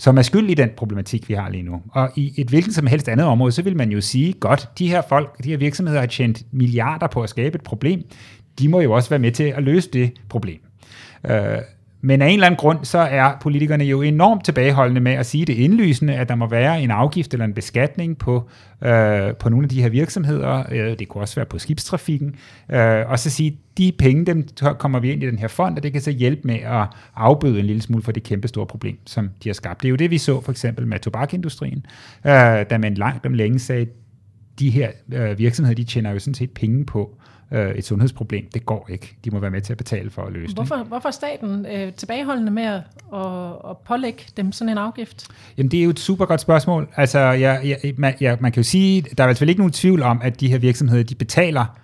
som er skyld i den problematik, vi har lige nu. Og i et hvilket som helst andet område, så vil man jo sige, godt, de her folk, de her virksomheder har tjent milliarder på at skabe et problem, de må jo også være med til at løse det problem. Øh, men af en eller anden grund, så er politikerne jo enormt tilbageholdende med at sige det indlysende, at der må være en afgift eller en beskatning på, øh, på nogle af de her virksomheder. Øh, det kunne også være på skibstrafikken. Øh, og så sige, de penge, dem kommer vi ind i den her fond, og det kan så hjælpe med at afbøde en lille smule for det kæmpe store problem, som de har skabt. Det er jo det, vi så for eksempel med tobakindustrien, øh, da man langt om længe sagde, de her øh, virksomheder, de tjener jo sådan set penge på øh, et sundhedsproblem. Det går ikke. De må være med til at betale for at løse hvorfor, det. Hvorfor er staten øh, tilbageholdende med at, at, at pålægge dem sådan en afgift? Jamen, det er jo et super godt spørgsmål. Altså, jeg, jeg, man, jeg, man kan jo sige, der er i hvert fald ikke nogen tvivl om, at de her virksomheder, de betaler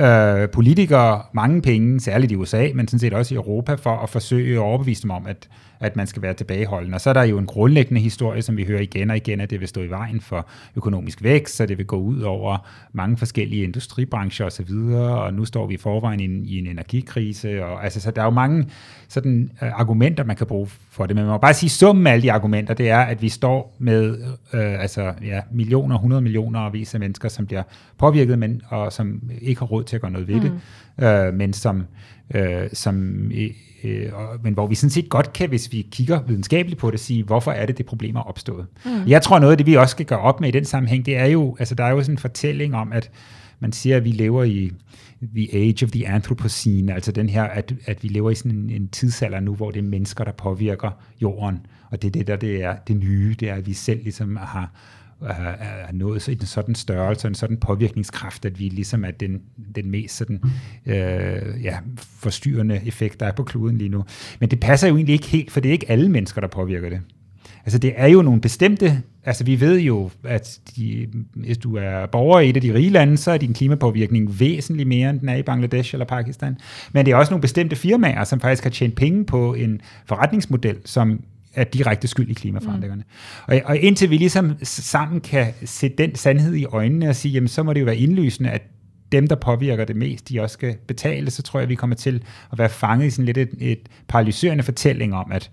øh, politikere mange penge, særligt i USA, men sådan set også i Europa, for at forsøge at overbevise dem om, at at man skal være tilbageholdende. Og så er der jo en grundlæggende historie, som vi hører igen og igen, at det vil stå i vejen for økonomisk vækst, så det vil gå ud over mange forskellige industribrancher osv., og, og nu står vi i forvejen i en, i en energikrise, og altså, så der er jo mange sådan, øh, argumenter, man kan bruge for det, men man må bare sige, summen af alle de argumenter, det er, at vi står med øh, altså, ja, millioner, 100 millioner og vis af mennesker, som bliver påvirket, men, og som ikke har råd til at gøre noget ved mm. det, uh, men som, uh, som Øh, og, men hvor vi sådan set godt kan, hvis vi kigger videnskabeligt på det, sige, hvorfor er det, det problem er opstået. Mm. Jeg tror, noget af det, vi også skal gøre op med i den sammenhæng, det er jo, altså der er jo sådan en fortælling om, at man siger, at vi lever i the age of the Anthropocene, altså den her, at, at vi lever i sådan en, en tidsalder nu, hvor det er mennesker, der påvirker jorden, og det er det, der det er det nye, det er, at vi selv ligesom har er nået en sådan størrelse, en sådan påvirkningskraft, at vi ligesom er den, den mest sådan, øh, ja, forstyrrende effekt, der er på kloden lige nu. Men det passer jo egentlig ikke helt, for det er ikke alle mennesker, der påvirker det. altså det er jo nogle bestemte, altså vi ved jo, at de, hvis du er borger i et af de rige lande, så er din klimapåvirkning væsentligt mere, end den er i Bangladesh eller Pakistan. Men det er også nogle bestemte firmaer, som faktisk har tjent penge på en forretningsmodel, som er direkte skyld i klimaforandringerne. Mm. Og, og indtil vi ligesom sammen kan se den sandhed i øjnene og sige, jamen så må det jo være indlysende, at dem, der påvirker det mest, de også skal betale, så tror jeg, vi kommer til at være fanget i sådan lidt et, et paralyserende fortælling om, at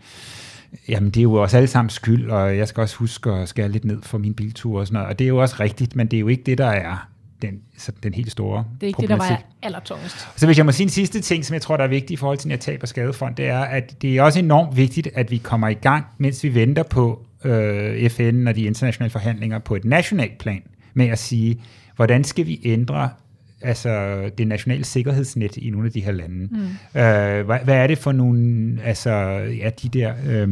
jamen det er jo også alle sammen skyld, og jeg skal også huske at skære lidt ned for min biltur og sådan noget, og det er jo også rigtigt, men det er jo ikke det, der er den, så den helt store Det er ikke det, der var allertungest. Så hvis jeg må sige en sidste ting, som jeg tror, der er vigtig i forhold til tab og skadefond, det er, at det er også enormt vigtigt, at vi kommer i gang, mens vi venter på øh, FN og de internationale forhandlinger på et nationalt plan, med at sige, hvordan skal vi ændre altså det nationale sikkerhedsnet i nogle af de her lande. Mm. Øh, hvad, hvad er det for nogle, altså ja, de der, øh,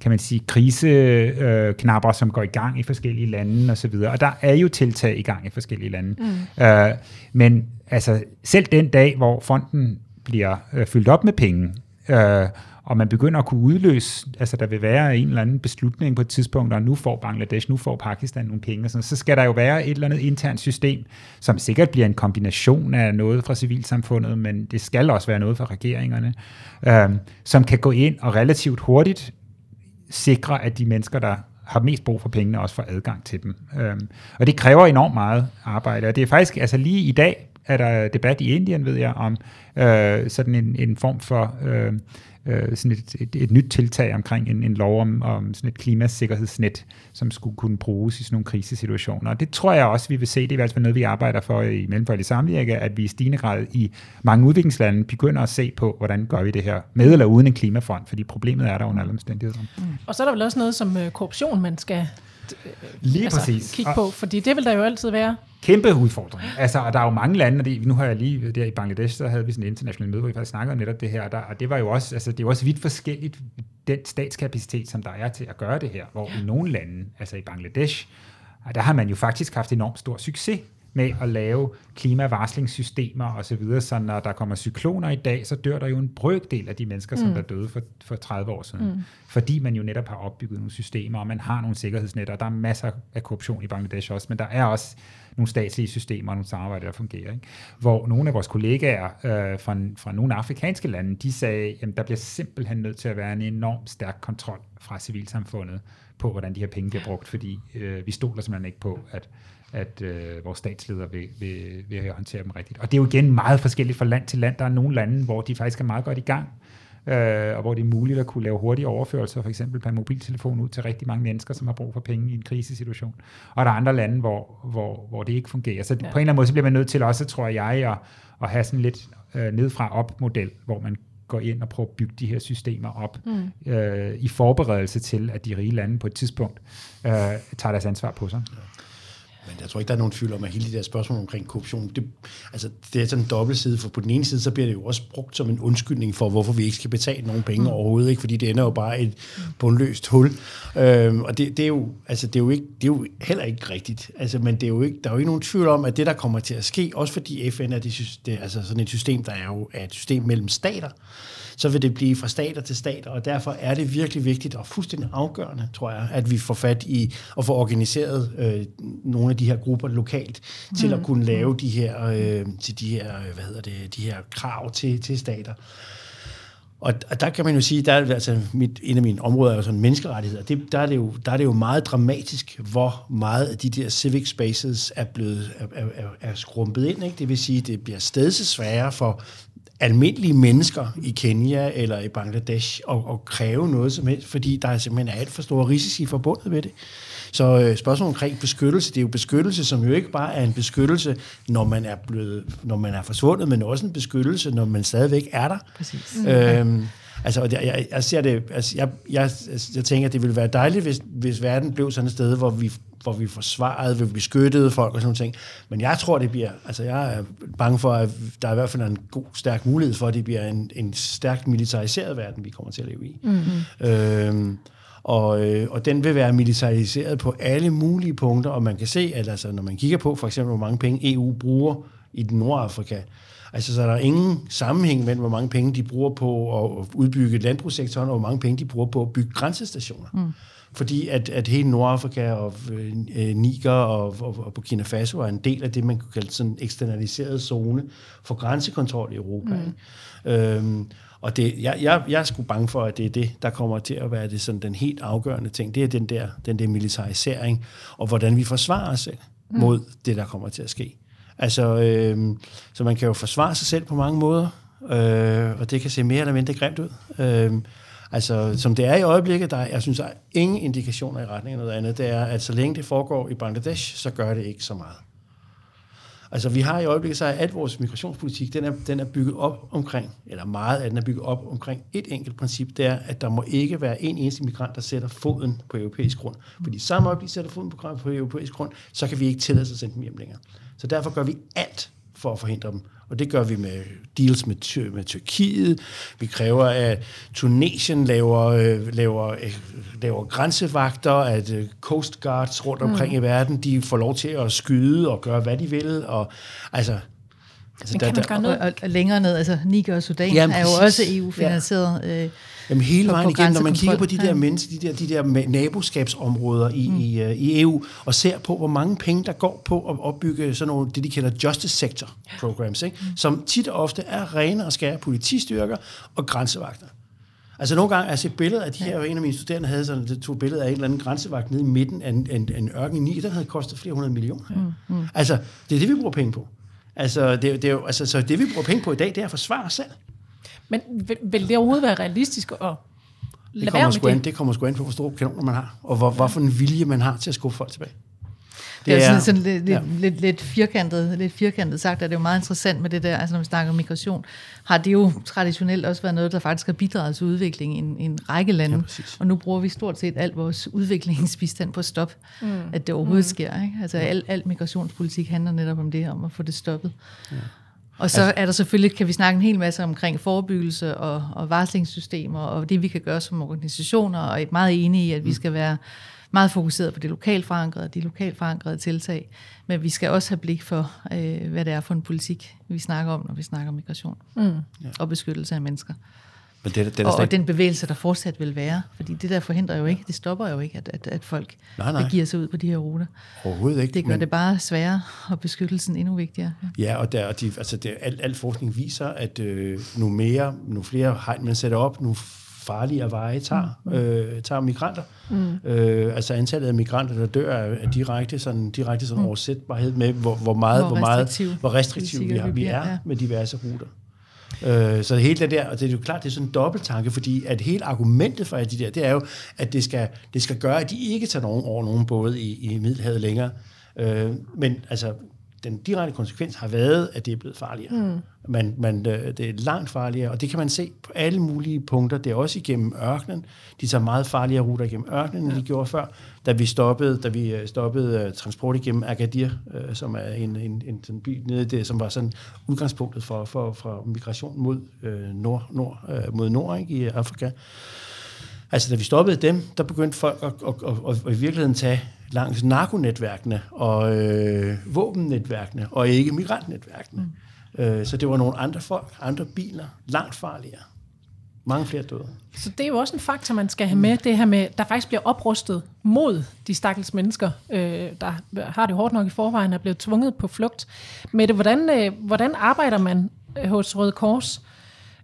kan man sige, kriseknapper, øh, som går i gang i forskellige lande og så videre. Og der er jo tiltag i gang i forskellige lande. Mm. Øh, men altså selv den dag, hvor fonden bliver øh, fyldt op med penge, øh, og man begynder at kunne udløse, altså der vil være en eller anden beslutning på et tidspunkt, og nu får Bangladesh, nu får Pakistan nogle penge, og sådan, så skal der jo være et eller andet internt system, som sikkert bliver en kombination af noget fra civilsamfundet, men det skal også være noget fra regeringerne, øh, som kan gå ind og relativt hurtigt sikre, at de mennesker, der har mest brug for pengene, også får adgang til dem. Øh, og det kræver enormt meget arbejde, og det er faktisk, altså lige i dag, er der debat i Indien, ved jeg, om øh, sådan en, en form for øh, øh, sådan et, et, et nyt tiltag omkring en, en lov om, om sådan et klimasikkerhedsnet, som skulle kunne bruges i sådan nogle krisesituationer. Og det tror jeg også, vi vil se. Det er i hvert fald noget, vi arbejder for i Mellemfolkelig Samvirke, at vi i stigende grad i mange udviklingslande begynder at se på, hvordan gør vi det her, med eller uden en klimafond, fordi problemet er der under alle omstændigheder. Mm. Og så er der vel også noget som øh, korruption, man skal Lige altså, præcis. kigge på, fordi det vil der jo altid være. Kæmpe udfordring. Altså, og der er jo mange lande, og det, nu har jeg lige der i Bangladesh, så havde vi sådan en international møde, hvor vi faktisk snakkede om netop det her, der, og det var jo også, altså, det er jo også vidt forskelligt, den statskapacitet, som der er til at gøre det her, hvor i nogle lande, altså i Bangladesh, der har man jo faktisk haft enormt stor succes med at lave klimavarslingssystemer og så videre, så når der kommer cykloner i dag, så dør der jo en brøkdel af de mennesker, som mm. der døde for, for 30 år siden. Mm. Fordi man jo netop har opbygget nogle systemer, og man har nogle sikkerhedsnetter, og der er masser af korruption i Bangladesh også, men der er også nogle statslige systemer og nogle samarbejder, der fungerer. Ikke? Hvor nogle af vores kollegaer øh, fra, fra nogle afrikanske lande, de sagde, at der bliver simpelthen nødt til at være en enorm stærk kontrol fra civilsamfundet på, hvordan de her penge bliver brugt, fordi øh, vi stoler simpelthen ikke på, at at øh, vores statsledere vil, vil, vil håndtere dem rigtigt. Og det er jo igen meget forskelligt fra land til land. Der er nogle lande, hvor de faktisk er meget godt i gang, øh, og hvor det er muligt at kunne lave hurtige overførelser, for eksempel per mobiltelefon ud til rigtig mange mennesker, som har brug for penge i en krisesituation. Og der er andre lande, hvor, hvor, hvor det ikke fungerer. Så ja. på en eller anden måde, så bliver man nødt til også, tror jeg, at, at have sådan lidt øh, nedfra op model, hvor man går ind og prøver at bygge de her systemer op mm. øh, i forberedelse til, at de rige lande på et tidspunkt øh, tager deres ansvar på sig. Ja. Men jeg tror ikke, der er nogen tvivl om, at hele de der spørgsmål omkring korruption, det, altså, det er sådan en dobbelt side, for på den ene side, så bliver det jo også brugt som en undskyldning for, hvorfor vi ikke skal betale nogen penge mm. overhovedet, ikke? fordi det ender jo bare et bundløst hul. Øhm, og det, det, er jo, altså, det, er jo ikke, det er jo heller ikke rigtigt. Altså, men det er jo ikke, der er jo ikke nogen tvivl om, at det, der kommer til at ske, også fordi FN er, det, det altså sådan et system, der er jo er et system mellem stater, så vil det blive fra stater til stater, og derfor er det virkelig vigtigt og fuldstændig afgørende, tror jeg, at vi får fat i og får organiseret øh, nogle af de her grupper lokalt til at mm. kunne lave de her, øh, til de her, hvad hedder det, de her krav til, til stater. Og, der kan man jo sige, der er altså mit, en af mine områder er jo sådan menneskerettigheder. Det, der, er det jo, der er det jo meget dramatisk, hvor meget af de der civic spaces er blevet er, er, er skrumpet ind. Ikke? Det vil sige, det bliver stadig sværere for almindelige mennesker i Kenya eller i Bangladesh og, og kræve noget som helst, fordi der er simpelthen alt for store risici forbundet med det. Så øh, spørgsmålet omkring beskyttelse, det er jo beskyttelse, som jo ikke bare er en beskyttelse, når man er blevet, når man er forsvundet, men også en beskyttelse, når man stadigvæk er der. Præcis. Øhm, altså, jeg, jeg, ser det, altså, jeg, jeg, jeg tænker, at det ville være dejligt, hvis, hvis verden blev sådan et sted, hvor vi hvor vi forsvarede, vi beskyttede folk og sådan noget. Men jeg tror, det bliver, altså jeg er bange for, at der er i hvert fald en god, stærk mulighed for, at det bliver en, en stærkt militariseret verden, vi kommer til at leve i. Mm-hmm. Øhm, og, øh, og den vil være militariseret på alle mulige punkter, og man kan se, at altså, når man kigger på for eksempel, hvor mange penge EU bruger i Nordafrika. Altså, så er der ingen sammenhæng mellem, hvor mange penge de bruger på at udbygge landbrugssektoren, og hvor mange penge de bruger på at bygge grænsestationer. Mm. Fordi at, at hele Nordafrika og øh, Niger og, og, og Burkina Faso er en del af det, man kunne kalde sådan en eksternaliseret zone for grænsekontrol i Europa. Mm. Øhm, og det, jeg, jeg, jeg er sgu bange for, at det er det, der kommer til at være det, sådan, den helt afgørende ting. Det er den der, den der militarisering, og hvordan vi forsvarer os selv mm. mod det, der kommer til at ske. Altså, øh, så man kan jo forsvare sig selv på mange måder, øh, og det kan se mere eller mindre grimt ud. Øh, altså, som det er i øjeblikket, der er, jeg synes, der er ingen indikationer i retning af noget andet. Det er, at så længe det foregår i Bangladesh, så gør det ikke så meget. Altså vi har i øjeblikket så er at vores migrationspolitik, den er, den er bygget op omkring, eller meget af den er bygget op omkring et enkelt princip, det er, at der må ikke være en eneste migrant, der sætter foden på europæisk grund. Fordi samme øjeblik sætter foden på, på europæisk grund, så kan vi ikke tillade sig at sende dem hjem længere. Så derfor gør vi alt for at forhindre dem. Og det gør vi med deals med, med Tyrkiet. Vi kræver, at Tunesien laver, øh, laver, øh, laver grænsevagter, at øh, Coast Guards rundt omkring mm. i verden, de får lov til at skyde og gøre, hvad de vil. Og, altså, altså, der, der, og, og længere ned, altså Niger og Sudan jamen, er jo også EU-finansieret. Ja. Øh, Jamen hele vejen igennem, når man kigger på de der mennesker, de der, de der naboskabsområder i, mm. i, uh, i EU, og ser på, hvor mange penge, der går på at opbygge sådan nogle, det de kalder justice sector programs, ikke? Mm. som tit og ofte er rene og skære politistyrker og grænsevagter. Altså nogle gange, altså et billede af de her, en af mine studerende havde sådan, det tog billede af en eller anden grænsevagt nede i midten af en, en, en ørken i Niger, der havde kostet flere hundrede millioner. Mm. Mm. Altså, det er det, vi bruger penge på. Altså, det, det er jo, altså, så det, vi bruger penge på i dag, det er at forsvare os selv. Men vil, vil det overhovedet være realistisk at det kommer, sgu an, det kommer sgu an på, hvor store kanoner man har, og hvor, hvorfor en vilje man har til at skubbe folk tilbage. Det er, det er sådan, sådan lidt, ja. lidt, lidt, lidt, firkantet, lidt firkantet sagt, at det er jo meget interessant med det der, altså når vi snakker om migration, har det jo traditionelt også været noget, der faktisk har bidraget til udvikling i en, en række lande. Ja, og nu bruger vi stort set alt vores udviklingsbistand på at stoppe, mm. at det overhovedet mm. sker. Ikke? Altså al, al migrationspolitik handler netop om det, om at få det stoppet. Ja. Og så altså, er der selvfølgelig, kan vi snakke en hel masse omkring forebyggelse og, og varslingssystemer, og det vi kan gøre som organisationer, og er meget enige i, at vi mm. skal være meget fokuseret på det lokalt forankrede, de lokalt forankrede tiltag, men vi skal også have blik for, øh, hvad det er for en politik, vi snakker om, når vi snakker om migration mm. og beskyttelse af mennesker. Men det, det og, og den bevægelse, der fortsat vil være. Fordi det der forhindrer jo ikke, det stopper jo ikke, at, at, at folk nej, nej. giver sig ud på de her ruter. Overhovedet ikke. Det gør men... det bare sværere, og beskyttelsen endnu vigtigere. Ja, ja og, der, og de, altså det, al, al forskning viser, at øh, nu mere, nu flere hegn man sætter op, nu farligere veje tager, mm. øh, tager migranter. Mm. Øh, altså antallet af migranter, der dør, er direkte sådan, direkte sådan mm. oversætbarhed med, hvor, hvor meget, hvor, hvor meget, hvor restriktiv vi, vi er ja. med diverse ruter. Øh, så hele det der, og det er jo klart, det er sådan en dobbelttanke, fordi at hele argumentet for de der, det er jo, at det skal, det skal gøre, at de ikke tager nogen over nogen både i, i Middelhavet længere. Øh, men altså, den direkte konsekvens har været, at det er blevet farligere. Mm. Man, man, øh, det er langt farligere, og det kan man se på alle mulige punkter. Det er også igennem ørkenen. De tager meget farligere ruter igennem ørkenen, end de gjorde før. Da vi stoppede, da vi øh, stoppede uh, transport igennem Agadir, som er en, en, en, en by nede det, som var sådan udgangspunktet for, for, for migration mod uh, nord, nord, uh, mod nord ikke, i Afrika. Altså, da vi stoppede dem, der begyndte folk at, at, at, at, at i virkeligheden tage langs narkonetværkene og øh, våbennetværkene, og ikke migrantnetværkene. Mm. Øh, så det var nogle andre folk, andre biler, langt farligere. Mange flere døde. Så det er jo også en faktor, man skal have med, det her med, der faktisk bliver oprustet mod de stakkels mennesker, øh, der har det hårdt nok i forvejen, er blevet tvunget på flugt. Men det, hvordan, øh, hvordan arbejder man øh, hos Røde Kors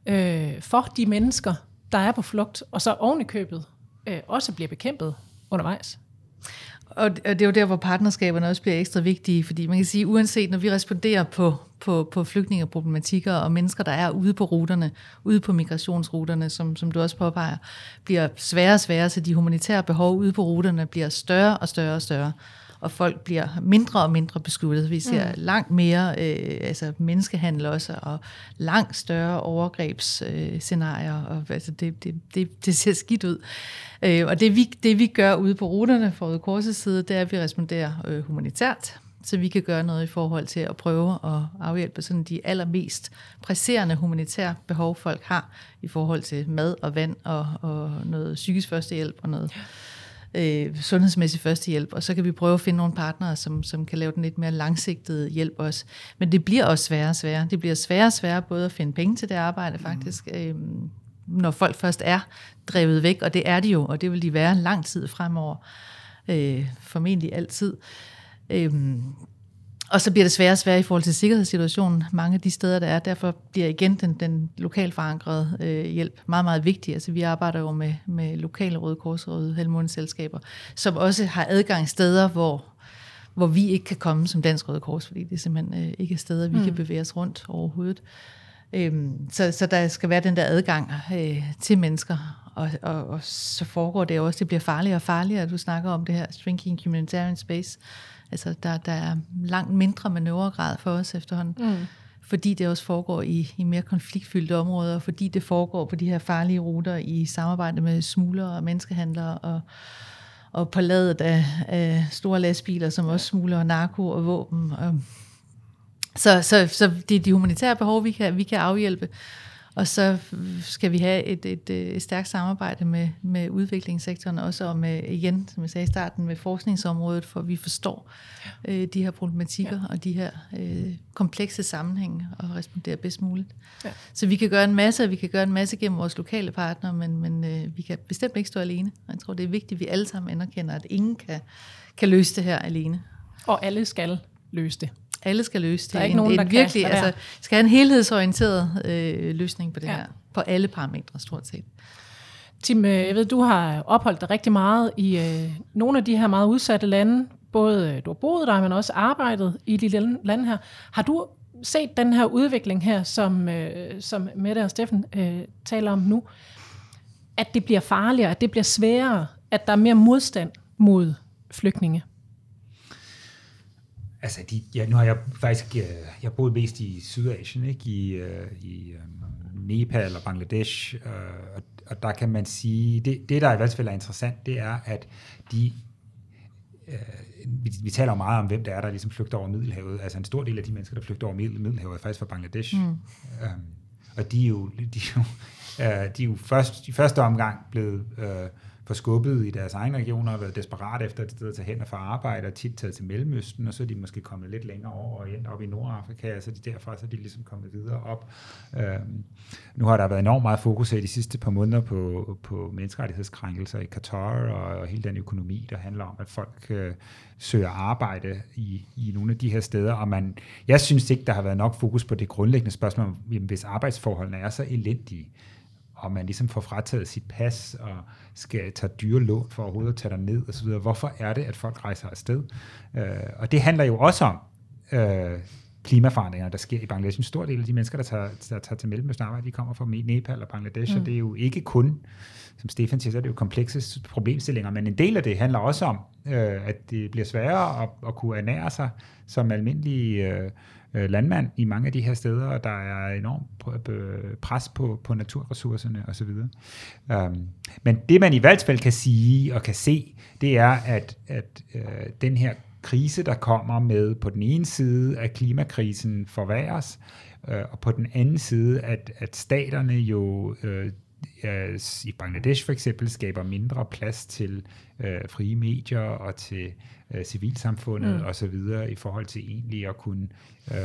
øh, for de mennesker, der er på flugt, og så oven i købet øh, også bliver bekæmpet undervejs? Og det er jo der, hvor partnerskaberne også bliver ekstra vigtige, fordi man kan sige, uanset når vi responderer på, på, på flygtningeproblematikker og mennesker, der er ude på ruterne, ude på migrationsruterne, som, som du også påpeger, bliver sværere og sværere, så de humanitære behov ude på ruterne bliver større og større og større og folk bliver mindre og mindre beskyttet. Vi ser mm. langt mere øh, altså menneskehandel også, og langt større overgrebsscenarier, øh, og altså det, det, det, det ser skidt ud. Øh, og det vi, det vi gør ude på ruterne fra Røde Korsets side, det er, at vi responderer øh, humanitært, så vi kan gøre noget i forhold til at prøve at afhjælpe sådan de allermest presserende humanitære behov, folk har i forhold til mad og vand og, og noget psykisk førstehjælp og noget øh, sundhedsmæssig førstehjælp, og så kan vi prøve at finde nogle partnere, som, som kan lave den lidt mere langsigtede hjælp også. Men det bliver også sværere og sværere. Det bliver sværere og sværere både at finde penge til det arbejde faktisk, mm. øh, når folk først er drevet væk, og det er de jo, og det vil de være lang tid fremover. Øh, formentlig altid. Øh, og så bliver det sværere og sværere i forhold til sikkerhedssituationen mange af de steder, der er. Derfor bliver igen den, den lokalt forankrede øh, hjælp meget, meget vigtig. Altså vi arbejder jo med, med lokale Røde Kors og Røde selskaber, som også har adgangssteder, hvor, hvor vi ikke kan komme som Dansk Røde Kors, fordi det simpelthen øh, ikke er steder, vi mm. kan bevæge os rundt overhovedet. Øhm, så, så der skal være den der adgang øh, til mennesker, og, og, og så foregår det også, det bliver farligere og farligere. Du snakker om det her shrinking humanitarian space, Altså, der, der er langt mindre manøvregrad for os efterhånden. Mm. Fordi det også foregår i, i mere konfliktfyldte områder, og fordi det foregår på de her farlige ruter i samarbejde med smuglere og menneskehandlere, og, og på ladet af, af store lastbiler, som også smugler narko og våben. Og, så, så, så det er de humanitære behov, vi kan, vi kan afhjælpe. Og så skal vi have et, et, et stærkt samarbejde med, med udviklingssektoren, også og med, igen, som jeg sagde i starten, med forskningsområdet, for vi forstår øh, de her problematikker ja. og de her øh, komplekse sammenhænge og responderer bedst muligt. Ja. Så vi kan gøre en masse, og vi kan gøre en masse gennem vores lokale partnere, men, men øh, vi kan bestemt ikke stå alene. Jeg tror, det er vigtigt, at vi alle sammen anerkender, at ingen kan, kan løse det her alene. Og alle skal løse det. Alle skal løse det. Der er ikke en, nogen, der virkelig, kan. Altså, skal have en helhedsorienteret øh, løsning på det ja. her. På alle parametre, stort set. Tim, øh, jeg ved, du har opholdt dig rigtig meget i øh, nogle af de her meget udsatte lande. Både øh, du har boet der, men også arbejdet i de lande her. Har du set den her udvikling her, som, øh, som Mette og Steffen øh, taler om nu? At det bliver farligere, at det bliver sværere, at der er mere modstand mod flygtninge? Altså, de, ja, nu har jeg faktisk jeg, jeg boet mest i Sydasien, ikke? i, uh, i um, Nepal og Bangladesh, uh, og, og der kan man sige, det, det der i hvert fald er interessant, det er, at de, uh, vi, vi taler meget om, hvem der er, der ligesom flygter over Middelhavet. Altså en stor del af de mennesker, der flygter over Middelhavet, er faktisk fra Bangladesh. Mm. Um, og de er jo, de er jo, uh, de er jo først, i første omgang blevet uh, forskubbet i deres egne regioner og været desperat efter et sted at tage hen og få arbejde, og tit taget til Mellemøsten, og så er de måske kommet lidt længere over og endt op i Nordafrika, og så er de derfra så er de ligesom kommet videre op. Øhm, nu har der været enormt meget fokus i de sidste par måneder på, på menneskerettighedskrænkelser i Katar og, og hele den økonomi, der handler om, at folk øh, søger arbejde i, i nogle af de her steder, og man, jeg synes ikke, der har været nok fokus på det grundlæggende spørgsmål, jamen, hvis arbejdsforholdene er så elendige, og man ligesom får frataget sit pas og skal tage dyre lån for overhovedet at tage ned og så videre. Hvorfor er det, at folk rejser afsted? Øh, og det handler jo også om øh, klimaforandringer, der sker i Bangladesh. En stor del af de mennesker, der tager, der tager til Mellemøsten arbejde, de kommer fra Nepal og Bangladesh, mm. og det er jo ikke kun, som Stefan siger, så er det jo komplekse problemstillinger, men en del af det handler også om, øh, at det bliver sværere at, at kunne ernære sig som almindelige øh, øh, landmand i mange af de her steder, og der er enormt pres på, på naturressourcerne osv. Um, men det man i hvert fald kan sige og kan se, det er, at, at øh, den her krise, der kommer med på den ene side, at klimakrisen forværres, øh, og på den anden side, at, at staterne jo øh, i Bangladesh for eksempel skaber mindre plads til øh, frie medier og til øh, civilsamfundet mm. og så videre i forhold til egentlig at kunne øh,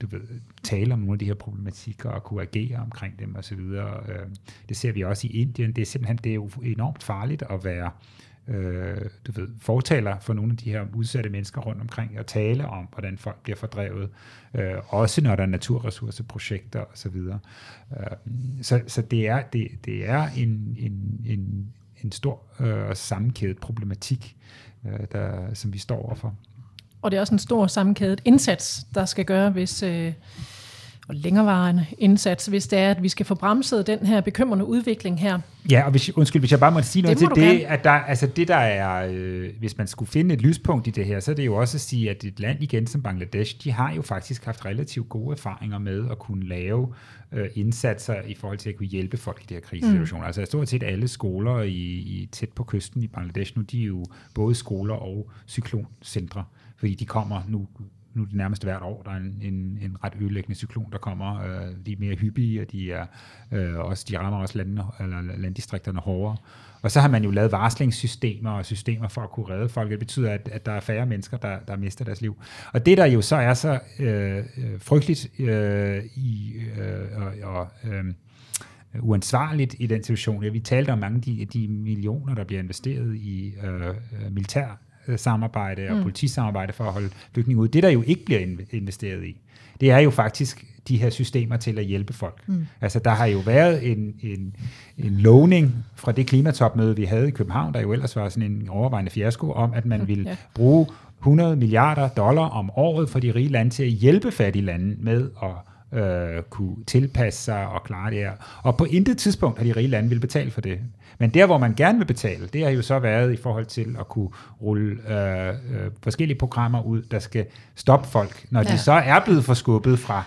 du ved, tale om nogle af de her problematikker og kunne agere omkring dem og så videre. Øh, det ser vi også i Indien. Det er simpelthen det er jo enormt farligt at være øh, øh, du ved, fortaler for nogle af de her udsatte mennesker rundt omkring og tale om, hvordan folk bliver fordrevet, øh, også når der er naturressourceprojekter osv. Så, videre. øh, så, så det er, det, det er en, en, en, en stor øh, sammenkædet problematik, øh, der, som vi står overfor. Og det er også en stor sammenkædet indsats, der skal gøre, hvis... Øh og længerevarende indsats, hvis det er, at vi skal få bremset den her bekymrende udvikling her. Ja, og hvis, undskyld, hvis jeg bare må sige noget det til det, gerne. at der, altså det der er, øh, hvis man skulle finde et lyspunkt i det her, så er det jo også at sige, at et land igen som Bangladesh, de har jo faktisk haft relativt gode erfaringer med at kunne lave øh, indsatser i forhold til at kunne hjælpe folk i de her krisesituationer. Mm. Altså stort set alle skoler i, i, tæt på kysten i Bangladesh nu, de er jo både skoler og cykloncentre, fordi de kommer nu nu er det nærmest hvert år, der er en, en, en ret ødelæggende cyklon, der kommer. Øh, de er mere hyppige, og de, er, øh, også, de rammer også landene, eller landdistrikterne hårdere. Og så har man jo lavet varslingssystemer og systemer for at kunne redde folk. Det betyder, at, at der er færre mennesker, der, der mister deres liv. Og det, der jo så er så øh, øh frygteligt øh, i, øh, og, og øh, uansvarligt i den situation. Ja, vi talte om mange af de, de millioner, der bliver investeret i øh, øh militær samarbejde og mm. politisamarbejde for at holde flygtninge ud. Det, der jo ikke bliver investeret i, det er jo faktisk de her systemer til at hjælpe folk. Mm. Altså, der har jo været en, en, en lovning fra det klimatopmøde, vi havde i København, der jo ellers var sådan en overvejende fiasko, om at man ville ja. bruge 100 milliarder dollar om året for de rige lande til at hjælpe fattige lande med at øh, kunne tilpasse sig og klare det her. Og på intet tidspunkt har de rige lande vil betale for det. Men der, hvor man gerne vil betale, det har jo så været i forhold til at kunne rulle øh, øh, forskellige programmer ud, der skal stoppe folk, når ja. de så er blevet forskubbet fra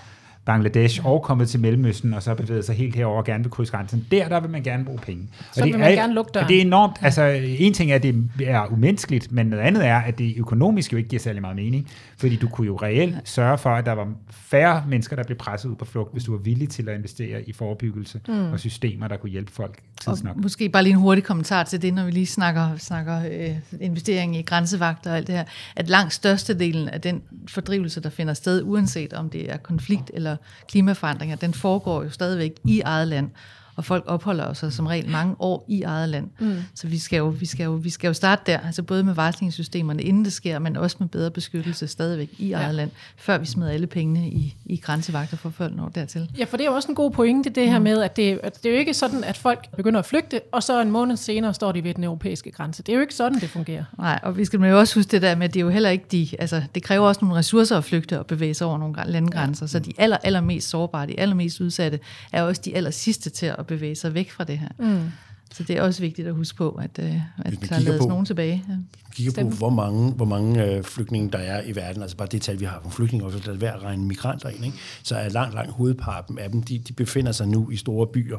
Bangladesh og kommet til Mellemøsten, og så bevæget sig helt herover og gerne vil krydse grænsen. Der, der vil man gerne bruge penge. Så og det vil man er, gerne lukke døren. det er enormt, altså en ting er, at det er umenneskeligt, men noget andet er, at det økonomisk jo ikke giver særlig meget mening, fordi du kunne jo reelt sørge for, at der var færre mennesker, der blev presset ud på flugt, hvis du var villig til at investere i forebyggelse mm. og systemer, der kunne hjælpe folk tidsnok. Og måske bare lige en hurtig kommentar til det, når vi lige snakker, snakker øh, investering i grænsevagter og alt det her, at langt størstedelen af den fordrivelse, der finder sted, uanset om det er konflikt eller klimaforandringer, den foregår jo stadigvæk i eget land og folk opholder sig som regel mange år i eget land. Mm. Så vi skal, jo, vi, skal jo, vi skal jo starte der, altså både med varslingssystemerne, inden det sker, men også med bedre beskyttelse stadigvæk i eget ja. land, før vi smider alle pengene i, i grænsevagter for folk når dertil. Ja, for det er jo også en god pointe, det her mm. med, at det, at det er jo ikke sådan, at folk begynder at flygte, og så en måned senere står de ved den europæiske grænse. Det er jo ikke sådan, det fungerer. Nej, og vi skal jo også huske det der med, at det er jo heller ikke de, altså det kræver også nogle ressourcer at flygte og bevæge sig over nogle landegrænser, ja. så de aller, allermest sårbare, de allermest udsatte, er også de aller sidste til at bevæge sig væk fra det her. Mm. Så det er også vigtigt at huske på, at, øh, at der lades nogen tilbage. Ja. kigger på, hvor mange, hvor mange øh, flygtninge der er i verden, altså bare det tal, vi har på flygtninge, og så er værd at regne migranter ind, ikke? så er langt, langt hovedparten af dem, de, de befinder sig nu i store byer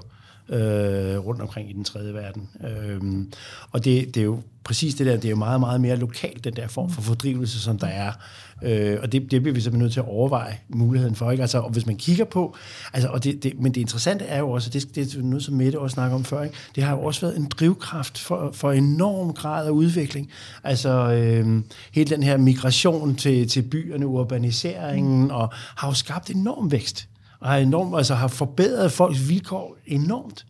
øh, rundt omkring i den tredje verden. Øh, og det, det er jo præcis det der, det er jo meget, meget mere lokalt, den der form for fordrivelse, som der er. Øh, og det, det bliver vi simpelthen nødt til at overveje muligheden for. Ikke? Altså, og hvis man kigger på, altså, og det, det, men det interessante er jo også, det, det er noget, som Mette også snakker om før, ikke? det har jo også været en drivkraft for, for enorm grad af udvikling. Altså øh, hele den her migration til, til byerne, urbaniseringen, og har jo skabt enorm vækst og har, enormt, altså har forbedret folks vilkår enormt.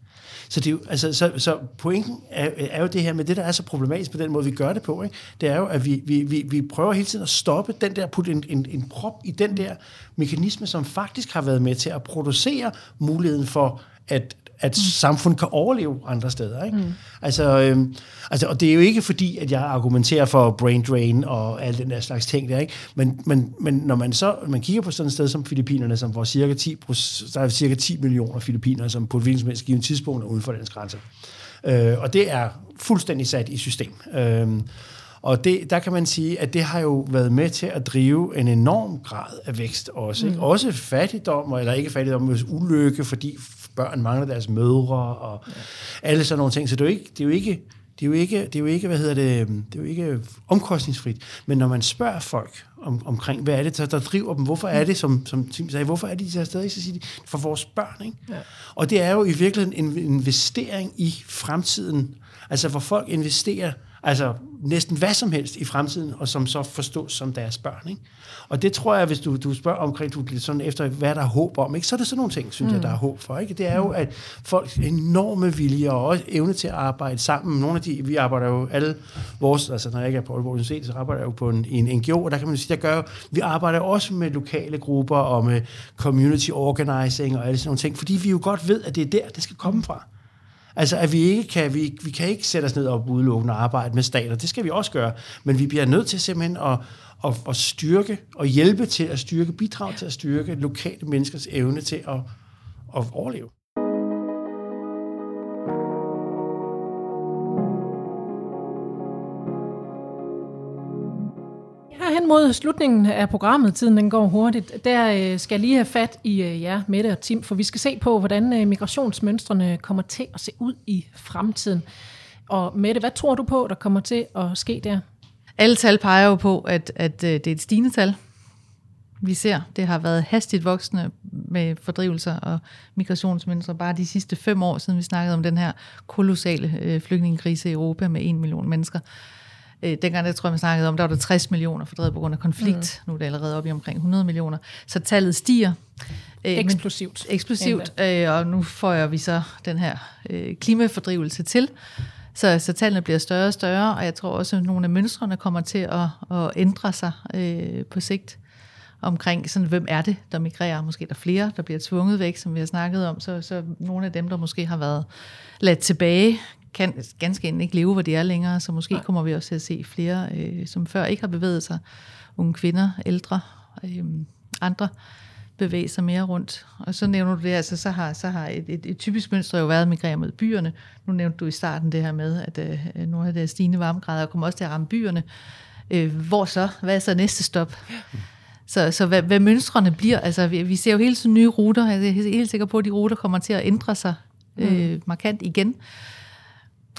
Så, det er jo, altså, så, så pointen er, er jo det her med det, der er så problematisk på den måde, vi gør det på. Ikke? Det er jo, at vi, vi, vi, vi prøver hele tiden at stoppe den der, putte en, en, en prop i den der mekanisme, som faktisk har været med til at producere muligheden for, at at mm. samfund kan overleve andre steder. Ikke? Mm. Altså, øhm, altså, og det er jo ikke fordi, at jeg argumenterer for brain drain og alle den der slags ting der, ikke? Men, men, men når man så man kigger på sådan et sted som Filippinerne, som hvor cirka 10, der er cirka 10 millioner filippinere, som på et hvilket som helst givet tidspunkt er uden for dens grænser. Øh, og det er fuldstændig sat i system. Øh, og det, der kan man sige, at det har jo været med til at drive en enorm grad af vækst også. Mm. Ikke? Også fattigdom, eller ikke fattigdom, men ulykke, fordi børn mangler deres mødre, og ja. alle sådan nogle ting. Så det er jo ikke, det er jo ikke, det er jo ikke, det er jo ikke, hvad hedder det, det er jo ikke omkostningsfrit. Men når man spørger folk om, omkring, hvad er det, der, der driver dem, hvorfor er det, som, som Tim sagde, hvorfor er de tager afsted, så siger de, for vores børn, ikke? Ja. Og det er jo i virkeligheden en investering i fremtiden, altså hvor folk investerer Altså næsten hvad som helst i fremtiden, og som så forstås som deres børn. Ikke? Og det tror jeg, hvis du, du spørger omkring, du lidt sådan efter, hvad der er håb om, ikke? så er det sådan nogle ting, synes mm. jeg, der er håb for. Ikke? Det er jo, at folks enorme vilje og også evne til at arbejde sammen. Nogle af de, vi arbejder jo alle vores, altså når jeg ikke er på Aalborg Universitet, så arbejder jeg jo på en, en NGO, og der kan man sige, der gør, vi arbejder også med lokale grupper og med community organizing og alle sådan nogle ting, fordi vi jo godt ved, at det er der, det skal komme fra. Altså, at vi ikke kan, vi, vi kan ikke sætte os ned og udelukkende arbejde med stater. Det skal vi også gøre. Men vi bliver nødt til simpelthen at, at, at styrke og hjælpe til at styrke, bidrage til at styrke lokale menneskers evne til at, at overleve. Mod slutningen af programmet, tiden den går hurtigt, der øh, skal jeg lige have fat i øh, jer, Mette og Tim, for vi skal se på, hvordan øh, migrationsmønstrene kommer til at se ud i fremtiden. Og Mette, hvad tror du på, der kommer til at ske der? Alle tal peger jo på, at, at øh, det er et stigende tal. vi ser. Det har været hastigt voksende med fordrivelser og migrationsmønstre bare de sidste fem år, siden vi snakkede om den her kolossale øh, flygtningekrise i Europa med en million mennesker. Øh, dengang, der tror jeg, man snakkede om, der var der 60 millioner fordrevet på grund af konflikt. Mm. Nu er det allerede oppe i omkring 100 millioner. Så tallet stiger. Øh, eksplosivt. Men, eksplosivt. Øh, og nu får vi så den her øh, klimafordrivelse til. Så, så tallene bliver større og større, og jeg tror også, at nogle af mønstrene kommer til at, at ændre sig øh, på sigt omkring, sådan, hvem er det, der migrerer. Måske er der flere, der bliver tvunget væk, som vi har snakket om. Så, så nogle af dem, der måske har været ladt tilbage, kan ganske enkelt ikke leve, hvor de er længere. Så måske ja. kommer vi også til at se flere, øh, som før ikke har bevæget sig. Unge kvinder, ældre, øh, andre bevæge sig mere rundt. Og så nævner du det, altså så har, så har et, et, et typisk mønster jo været at migrere mod byerne. Nu nævnte du i starten det her med, at øh, nogle af de stigende varmegrader kommer også til at ramme byerne. Øh, hvor så? Hvad er så næste stop? Så, så hvad, hvad mønstrene bliver, altså vi, vi ser jo hele tiden nye ruter, jeg er helt sikker på, at de ruter kommer til at ændre sig øh, mm. markant igen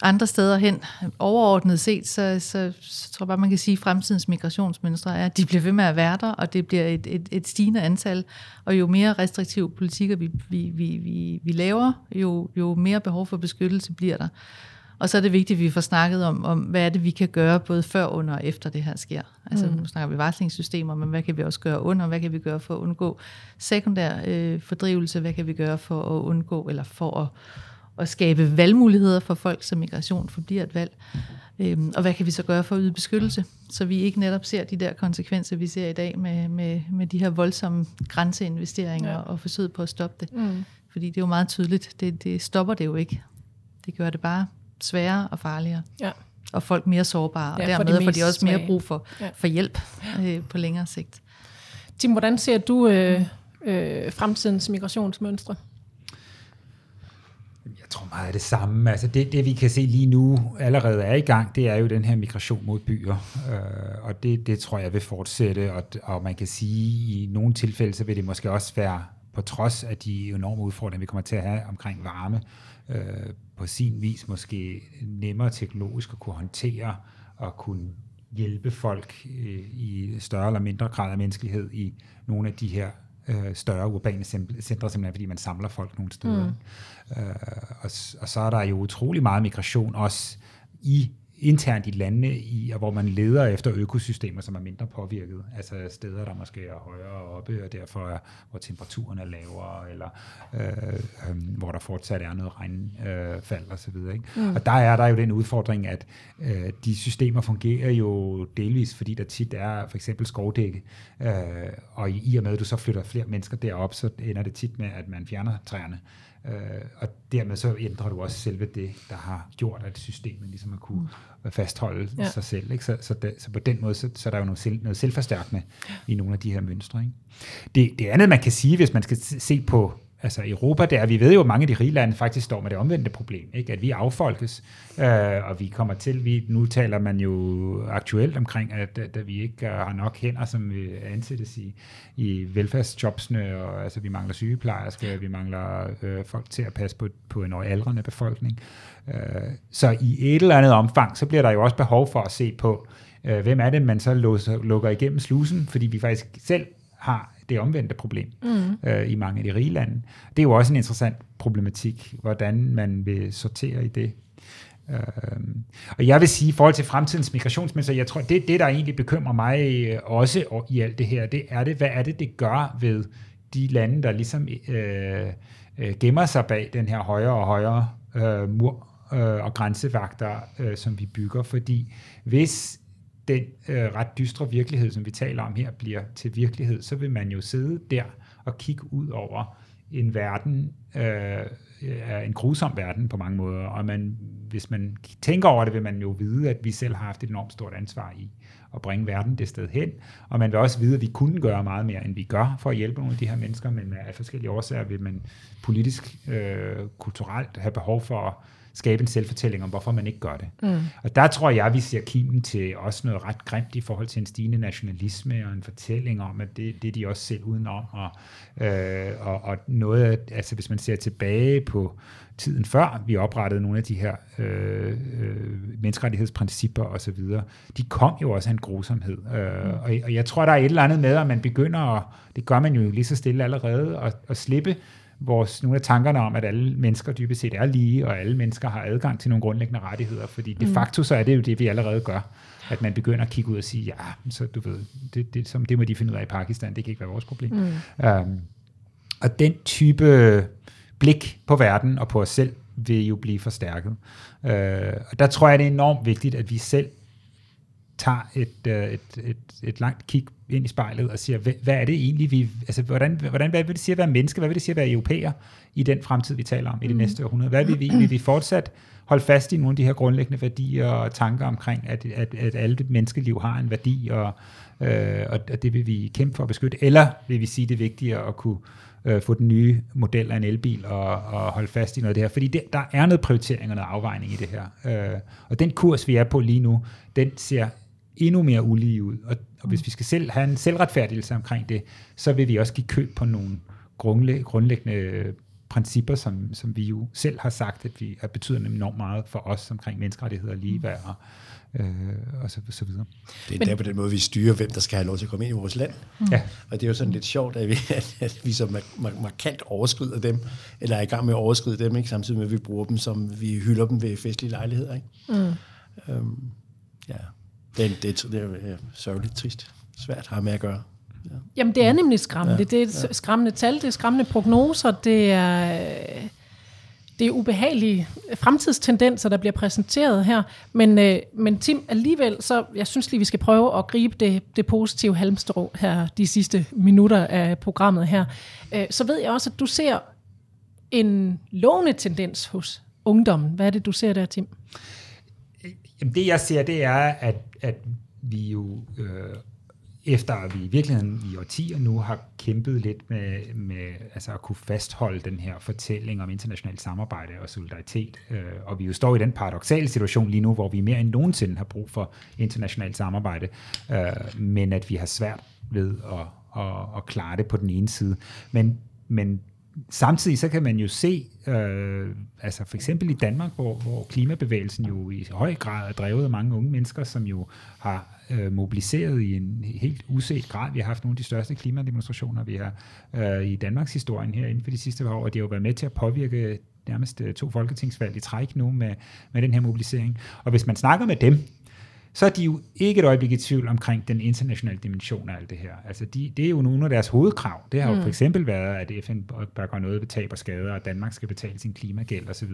andre steder hen. Overordnet set, så, så, så tror jeg bare, man kan sige, at fremtidens migrationsmønstre er, at de bliver ved med at være der, og det bliver et, et, et stigende antal. Og jo mere restriktive politikker vi, vi, vi, vi, vi laver, jo, jo mere behov for beskyttelse bliver der. Og så er det vigtigt, at vi får snakket om, om, hvad er det, vi kan gøre både før, under og efter det her sker. Altså mm. nu snakker vi varslingssystemer, men hvad kan vi også gøre under? Hvad kan vi gøre for at undgå sekundær øh, fordrivelse? Hvad kan vi gøre for at undgå, eller for at at skabe valgmuligheder for folk, så migration forbliver et valg. Øhm, og hvad kan vi så gøre for at yde beskyttelse, så vi ikke netop ser de der konsekvenser, vi ser i dag med, med, med de her voldsomme grænseinvesteringer ja. og forsøget på at stoppe det. Mm. Fordi det er jo meget tydeligt, det, det stopper det jo ikke. Det gør det bare sværere og farligere. Ja. Og folk mere sårbare, og ja, dermed får de også mere brug for, ja. for hjælp øh, på længere sigt. Tim, hvordan ser du øh, øh, fremtidens migrationsmønstre? Jeg tror meget af det samme. Altså det, det, vi kan se lige nu allerede er i gang, det er jo den her migration mod byer. Øh, og det, det tror jeg vil fortsætte. Og, og man kan sige, at i nogle tilfælde, så vil det måske også være på trods af de enorme udfordringer, vi kommer til at have omkring varme, øh, på sin vis måske nemmere teknologisk at kunne håndtere og kunne hjælpe folk øh, i større eller mindre grad af menneskelighed i nogle af de her øh, større urbane centre, simpelthen fordi man samler folk nogle steder. Mm. Øh, og, og så er der jo utrolig meget migration også i internt i landene, i, og hvor man leder efter økosystemer, som er mindre påvirket. Altså steder, der måske er højere oppe, og derfor er, hvor temperaturen er lavere, eller øh, øh, hvor der fortsat er noget regnfald øh, osv. Ikke? Mm. Og der er der jo den udfordring, at øh, de systemer fungerer jo delvis, fordi der tit er for eksempel skovdække, øh, og i, i og med, at du så flytter flere mennesker derop, så ender det tit med, at man fjerner træerne. Øh, og dermed så ændrer du også selve det, der har gjort, at systemet ligesom har kunne mm. fastholde ja. sig selv. Ikke? Så, så, det, så på den måde, så, så er der jo noget, selv, noget selvforstærkende i nogle af de her mønstre. Ikke? Det, det andet, man kan sige, hvis man skal se på altså Europa der, vi ved jo, at mange af de rige lande faktisk står med det omvendte problem, ikke? at vi affolkes, øh, og vi kommer til, vi, nu taler man jo aktuelt omkring, at, at, at vi ikke øh, har nok hænder, som vi ansættes i, i velfærdsjobsene, og altså vi mangler sygeplejersker, vi mangler øh, folk til at passe på, på en aldrende befolkning. Øh, så i et eller andet omfang, så bliver der jo også behov for at se på, øh, hvem er det, man så låser, lukker igennem slusen, fordi vi faktisk selv har det omvendte problem mm. øh, i mange af de rige lande. Det er jo også en interessant problematik, hvordan man vil sortere i det. Øh, og jeg vil sige, i forhold til fremtidens migrationsmønster, jeg tror, det, det der egentlig bekymrer mig øh, også i alt det her, det er det, hvad er det, det gør ved de lande, der ligesom øh, øh, gemmer sig bag den her højere og højere øh, mur øh, og grænsevagter, øh, som vi bygger. Fordi hvis den øh, ret dystre virkelighed, som vi taler om her, bliver til virkelighed, så vil man jo sidde der og kigge ud over en verden, øh, en grusom verden på mange måder, og man, hvis man tænker over det, vil man jo vide, at vi selv har haft et enormt stort ansvar i at bringe verden det sted hen, og man vil også vide, at vi kunne gøre meget mere, end vi gør for at hjælpe nogle af de her mennesker, men af forskellige årsager vil man politisk, øh, kulturelt have behov for at skabe en selvfortælling om, hvorfor man ikke gør det. Mm. Og der tror jeg, vi ser kimen til også noget ret grimt i forhold til en stigende nationalisme og en fortælling om, at det, det er de også selv udenom. Og, øh, og, og noget, altså hvis man ser tilbage på tiden før vi oprettede nogle af de her øh, øh, menneskerettighedsprincipper osv., de kom jo også af en grusomhed. Øh, mm. og, og jeg tror, der er et eller andet med, at man begynder, at, det gør man jo lige så stille allerede, at, at slippe vores, nogle af tankerne om, at alle mennesker dybest set er lige, og alle mennesker har adgang til nogle grundlæggende rettigheder, fordi de mm. facto så er det jo det, vi allerede gør at man begynder at kigge ud og sige, ja, så du ved, det, det, som, det må de finde ud af i Pakistan, det kan ikke være vores problem. Mm. Um, og den type blik på verden og på os selv vil jo blive forstærket. Uh, og der tror jeg, det er enormt vigtigt, at vi selv tager et, uh, et, et, et langt kig ind i spejlet og siger, hvad, hvad er det egentlig, vi, altså hvordan, hvordan, hvad vil det sige at være menneske, hvad vil det sige at være europæer i den fremtid, vi taler om i det mm. næste århundrede? Hvad vil vi, vil vi fortsat holde fast i nogle af de her grundlæggende værdier og tanker omkring, at, at, at alle menneskeliv har en værdi, og, øh, og det vil vi kæmpe for at beskytte, eller vil vi sige, det er vigtigere at kunne øh, få den nye model af en elbil og, og holde fast i noget af det her. Fordi det, der er noget prioritering og noget afvejning i det her. Øh, og den kurs, vi er på lige nu, den ser endnu mere ulige ud. Og, og hvis vi skal selv have en selvretfærdigelse omkring det, så vil vi også give køb på nogle grundlæggende principper, som, som vi jo selv har sagt, at vi er betyder enormt meget for os omkring menneskerettigheder og ligeværd og, øh, og så, så videre. Det er Men, der på den måde, vi styrer, hvem der skal have lov til at komme ind i vores land. Mm. Ja. Og det er jo sådan lidt sjovt, at vi, at, at vi så mark- markant overskrider dem, eller er i gang med at overskride dem, ikke? samtidig med, at vi bruger dem, som vi hylder dem ved festlige lejligheder. Ikke? Mm. Øhm, ja, det er, det, det er sørgeligt trist. Svært have med at gøre. Ja. Jamen, det er nemlig skræmmende. Ja, det er ja. skræmmende tal, det er skræmmende prognoser, det er, det er ubehagelige fremtidstendenser, der bliver præsenteret her. Men, øh, men Tim, alligevel, så jeg synes lige, vi skal prøve at gribe det, det positive halmstrå her de sidste minutter af programmet her. Øh, så ved jeg også, at du ser en lovende tendens hos ungdommen. Hvad er det, du ser der, Tim? Jamen, det jeg ser, det er, at, at vi jo øh, efter at vi i virkeligheden i årtier nu har kæmpet lidt med, med altså at kunne fastholde den her fortælling om internationalt samarbejde og solidaritet. Øh, og vi jo står i den paradoxale situation lige nu, hvor vi mere end nogensinde har brug for internationalt samarbejde, øh, men at vi har svært ved at, at, at klare det på den ene side. Men, men samtidig så kan man jo se, øh, altså for eksempel i Danmark, hvor, hvor klimabevægelsen jo i høj grad er drevet af mange unge mennesker, som jo har øh, mobiliseret i en helt uset grad. Vi har haft nogle af de største klimademonstrationer, vi har øh, i Danmarks historien her inden for de sidste par år, og det har jo været med til at påvirke nærmest øh, to folketingsvalg i træk nu med, med den her mobilisering. Og hvis man snakker med dem, så er de jo ikke et øjeblik i tvivl omkring den internationale dimension af alt det her. Altså de, det er jo nogle af deres hovedkrav. Det har jo mm. for eksempel været, at FN bør gøre noget ved tab og skader, og at Danmark skal betale sin klimagæld osv.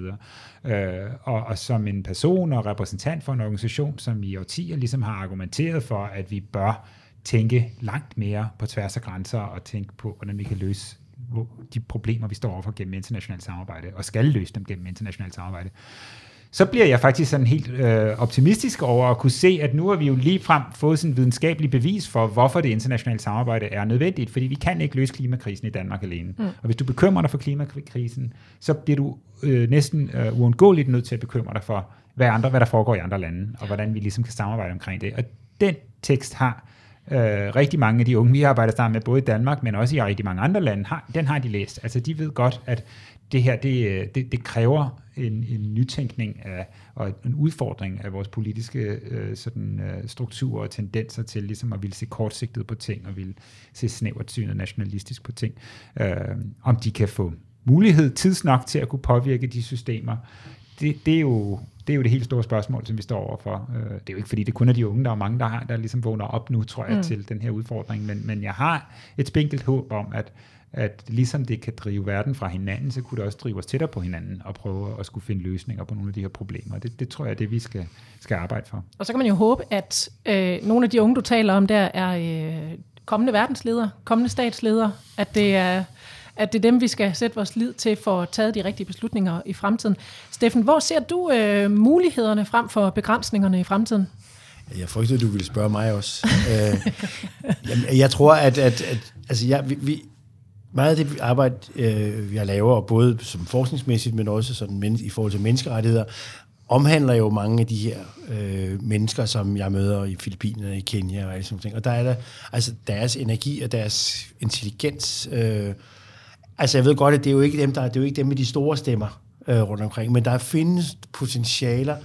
Øh, og, og som en person og repræsentant for en organisation, som i årtier ligesom har argumenteret for, at vi bør tænke langt mere på tværs af grænser og tænke på, hvordan vi kan løse de problemer, vi står overfor gennem internationalt samarbejde, og skal løse dem gennem internationalt samarbejde, så bliver jeg faktisk sådan helt øh, optimistisk over at kunne se, at nu har vi jo lige frem fået sådan videnskabelig bevis for, hvorfor det internationale samarbejde er nødvendigt, fordi vi kan ikke løse klimakrisen i Danmark alene. Mm. Og hvis du bekymrer dig for klimakrisen, så bliver du øh, næsten øh, uundgåeligt nødt til at bekymre dig for, hvad, andre, hvad der foregår i andre lande, og hvordan vi ligesom kan samarbejde omkring det. Og den tekst har øh, rigtig mange af de unge, vi arbejder sammen med, både i Danmark, men også i rigtig mange andre lande, har, den har de læst. Altså de ved godt, at det her, det, øh, det, det kræver en, en nytænkning af, og en udfordring af vores politiske øh, sådan, øh, strukturer og tendenser til ligesom at ville se kortsigtet på ting, og ville se snævert synet nationalistisk på ting. Øh, om de kan få mulighed tidsnok til at kunne påvirke de systemer, det, det, er jo, det er jo det helt store spørgsmål, som vi står overfor. Øh, det er jo ikke fordi, det kun er de unge, der er mange, der, har, der ligesom vågner op nu, tror jeg, mm. til den her udfordring, men, men jeg har et spinkelt håb om, at at ligesom det kan drive verden fra hinanden, så kunne det også drive os tættere på hinanden og prøve at skulle finde løsninger på nogle af de her problemer. Det, det tror jeg er det, vi skal, skal arbejde for. Og så kan man jo håbe, at øh, nogle af de unge, du taler om der, er øh, kommende verdensledere, kommende statsledere, at det er at det er dem, vi skal sætte vores lid til for at tage de rigtige beslutninger i fremtiden. Steffen, hvor ser du øh, mulighederne frem for begrænsningerne i fremtiden? Jeg frygtede, du ville spørge mig også. øh, jamen, jeg tror, at, at, at altså, jeg, vi, vi, meget af det arbejde, øh, jeg laver, både som forskningsmæssigt, men også sådan, men, i forhold til menneskerettigheder, omhandler jo mange af de her øh, mennesker, som jeg møder i Filippinerne, i Kenya og alle sådan ting. Og der er der, altså deres energi og deres intelligens. Øh, altså jeg ved godt, at det er jo ikke dem, der, det er jo ikke dem med de store stemmer øh, rundt omkring, men der findes potentialer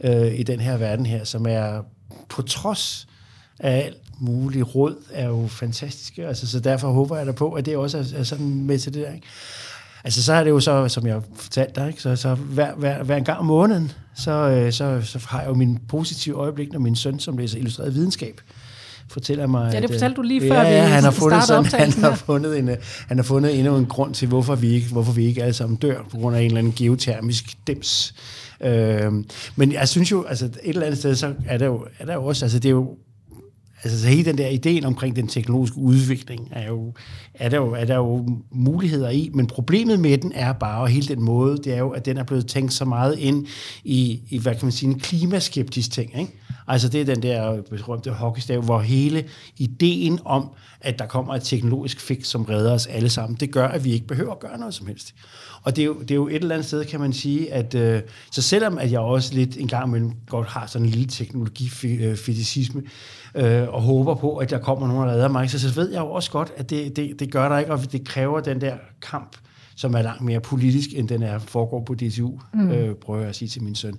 øh, i den her verden her, som er på trods af alt muligt råd, er jo fantastiske. Altså, så derfor håber jeg da på, at det også er, er sådan med til det der. Ikke? Altså, så er det jo så, som jeg fortalte dig, ikke? så, så hver, hver, hver en gang om måneden, så, øh, så, så har jeg jo min positive øjeblik, når min søn, som læser illustreret videnskab, fortæller mig... Ja, det at, fortalte du lige før ja, vi han har fundet sådan, han har fundet, en, øh, han har fundet endnu en grund til, hvorfor vi ikke, hvorfor vi ikke alle sammen dør, på grund af en eller anden geotermisk dims. Øh, men jeg synes jo, altså et eller andet sted, så er der jo, er der jo også, altså det er jo altså så hele den der ideen omkring den teknologiske udvikling, er, jo, er, der jo, er der jo muligheder i, men problemet med den er bare, og hele den måde, det er jo, at den er blevet tænkt så meget ind i, i hvad kan man sige, en klimaskeptisk ting, ikke? Altså det er den der berømte hockeystav, hvor hele ideen om, at der kommer et teknologisk fix, som redder os alle sammen, det gør, at vi ikke behøver at gøre noget som helst. Og det er jo, det er jo et eller andet sted, kan man sige, at øh, så selvom at jeg også lidt en gang imellem godt har sådan en lille teknologifetisisme, øh, og håber på, at der kommer nogen, der redder mig, så, så ved jeg jo også godt, at det, det, det gør der ikke, og det kræver den der kamp, som er langt mere politisk, end den er foregår på DTU, mm. øh, prøver jeg at sige til min søn.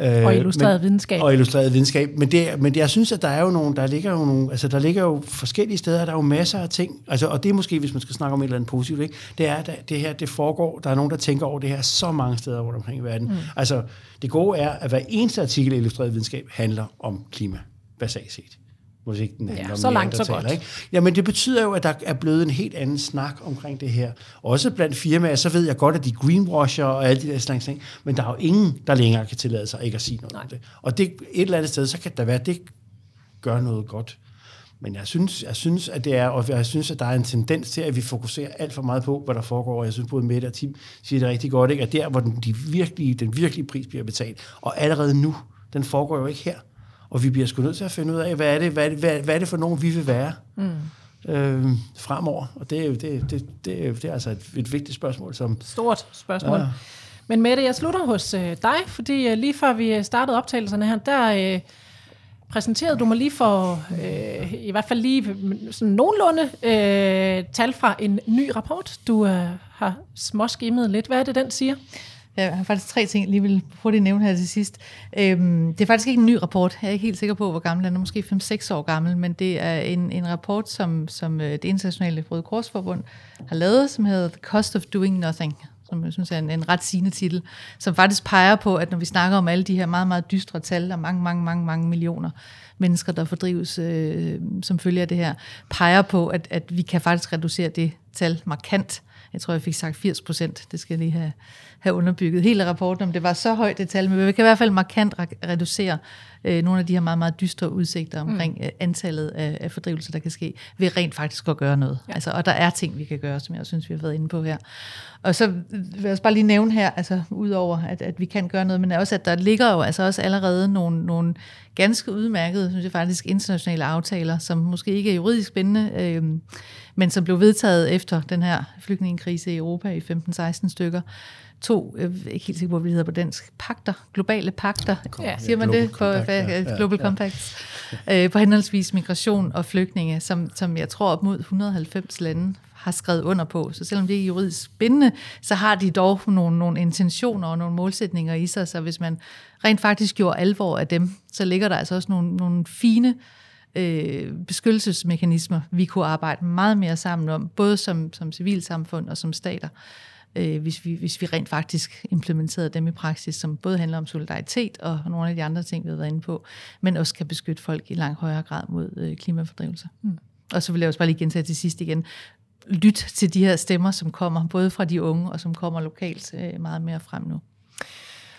Og illustreret men, videnskab. Og illustreret videnskab. Men, det, men jeg synes, at der er jo nogle, der ligger jo nogle, altså der ligger jo forskellige steder, der er jo masser af ting, altså, og det er måske, hvis man skal snakke om et eller andet positivt, ikke? det er, at det her, det foregår, der er nogen, der tænker over det her så mange steder rundt omkring i verden. Mm. Altså, det gode er, at hver eneste artikel i illustreret videnskab handler om klima, basalt set. Ikke den handler Ja, om så langt, så godt. Ikke? Jamen, det betyder jo, at der er blevet en helt anden snak omkring det her. Også blandt firmaer, så ved jeg godt, at de greenwasher og alle de der slags ting, men der er jo ingen, der længere kan tillade sig ikke at sige noget Nej. om det. Og det, et eller andet sted, så kan der være, at det gør noget godt. Men jeg synes, jeg synes, at det er, og jeg synes, at der er en tendens til, at vi fokuserer alt for meget på, hvad der foregår. Og jeg synes, både Mette og Tim siger det rigtig godt, ikke? at der, hvor den, de virkelige, den virkelige pris bliver betalt, og allerede nu, den foregår jo ikke her. Og vi bliver sgu nødt til at finde ud af, hvad er det, hvad er det, hvad, hvad er det for nogen, vi vil være mm. øh, fremover. Og det er det, det, det, er, det er altså et, et vigtigt spørgsmål, som Stort spørgsmål. Ja. Ja. Men Mette, jeg slutter hos øh, dig, fordi øh, lige før vi startede optagelserne her, der øh, præsenterede du mig lige for, øh, i hvert fald lige sådan nogenlunde, øh, tal fra en ny rapport, du øh, har småskimmet lidt. Hvad er det, den siger? Jeg har faktisk tre ting, jeg lige vil hurtigt nævne her til sidst. Øhm, det er faktisk ikke en ny rapport. Jeg er ikke helt sikker på, hvor gammel den er. Måske 5-6 år gammel, men det er en, en rapport, som, som øh, det internationale Røde Korsforbund har lavet, som hedder The Cost of Doing Nothing som jeg synes er en, en ret sigende titel, som faktisk peger på, at når vi snakker om alle de her meget, meget dystre tal, og mange, mange, mange, mange millioner mennesker, der fordrives øh, som følge af det her, peger på, at, at vi kan faktisk reducere det tal markant. Jeg tror, jeg fik sagt 80 procent. Det skal jeg lige have, have underbygget. Hele rapporten, om det var så højt det tal, men vi kan i hvert fald markant re- reducere øh, nogle af de her meget, meget dystre udsigter omkring mm. antallet af, af fordrivelser, der kan ske, ved rent faktisk at gøre noget. Ja. Altså, og der er ting, vi kan gøre, som jeg synes, vi har været inde på her. Og så vil jeg også bare lige nævne her, altså udover at, at vi kan gøre noget, men også at der ligger jo altså også allerede nogle, nogle ganske udmærkede, synes jeg faktisk, internationale aftaler, som måske ikke er juridisk spændende, øh, men som blev vedtaget efter den her flygtningekrise i Europa i 15-16 stykker. To, jeg er ikke helt sikker på, hvad det hedder på dansk, pakter, globale pakter, Ja, siger man Global det? På Compact, hvad, ja, ja, Global ja. Compacts, øh, på henholdsvis migration og flygtninge, som, som jeg tror op mod 190 lande har skrevet under på. Så selvom det ikke er juridisk spændende, så har de dog nogle, nogle intentioner og nogle målsætninger i sig, så hvis man rent faktisk gjorde alvor af dem, så ligger der altså også nogle, nogle fine øh, beskyttelsesmekanismer, vi kunne arbejde meget mere sammen om, både som, som civilsamfund og som stater, øh, hvis, vi, hvis vi rent faktisk implementerede dem i praksis, som både handler om solidaritet og nogle af de andre ting, vi har været inde på, men også kan beskytte folk i langt højere grad mod øh, klimafordrivelse. Mm. Og så vil jeg også bare lige gentage til sidst igen, lyt til de her stemmer, som kommer, både fra de unge og som kommer lokalt øh, meget mere frem nu.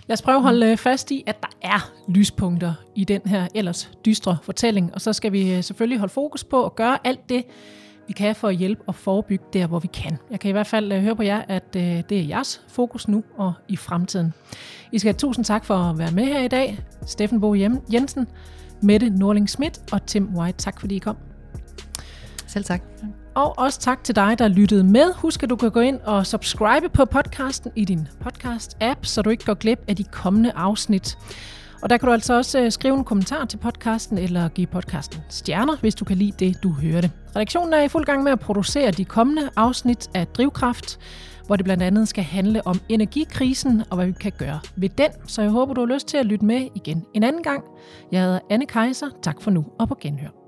Lad os prøve at holde øh, fast i, at der er lyspunkter i den her ellers dystre fortælling, og så skal vi øh, selvfølgelig holde fokus på at gøre alt det, vi kan for at hjælpe og forebygge der, hvor vi kan. Jeg kan i hvert fald øh, høre på jer, at øh, det er jeres fokus nu og i fremtiden. I skal have tusind tak for at være med her i dag. Steffen Bo Jensen, Mette Norling Schmidt og Tim White. Tak fordi I kom. Selv tak. Og også tak til dig, der lyttede med. Husk, at du kan gå ind og subscribe på podcasten i din podcast-app, så du ikke går glip af de kommende afsnit. Og der kan du altså også øh, skrive en kommentar til podcasten, eller give podcasten stjerner, hvis du kan lide det, du hørte. Redaktionen er i fuld gang med at producere de kommende afsnit af Drivkraft, hvor det blandt andet skal handle om energikrisen og hvad vi kan gøre ved den. Så jeg håber, du har lyst til at lytte med igen en anden gang. Jeg hedder Anne Kejser. Tak for nu og på genhør.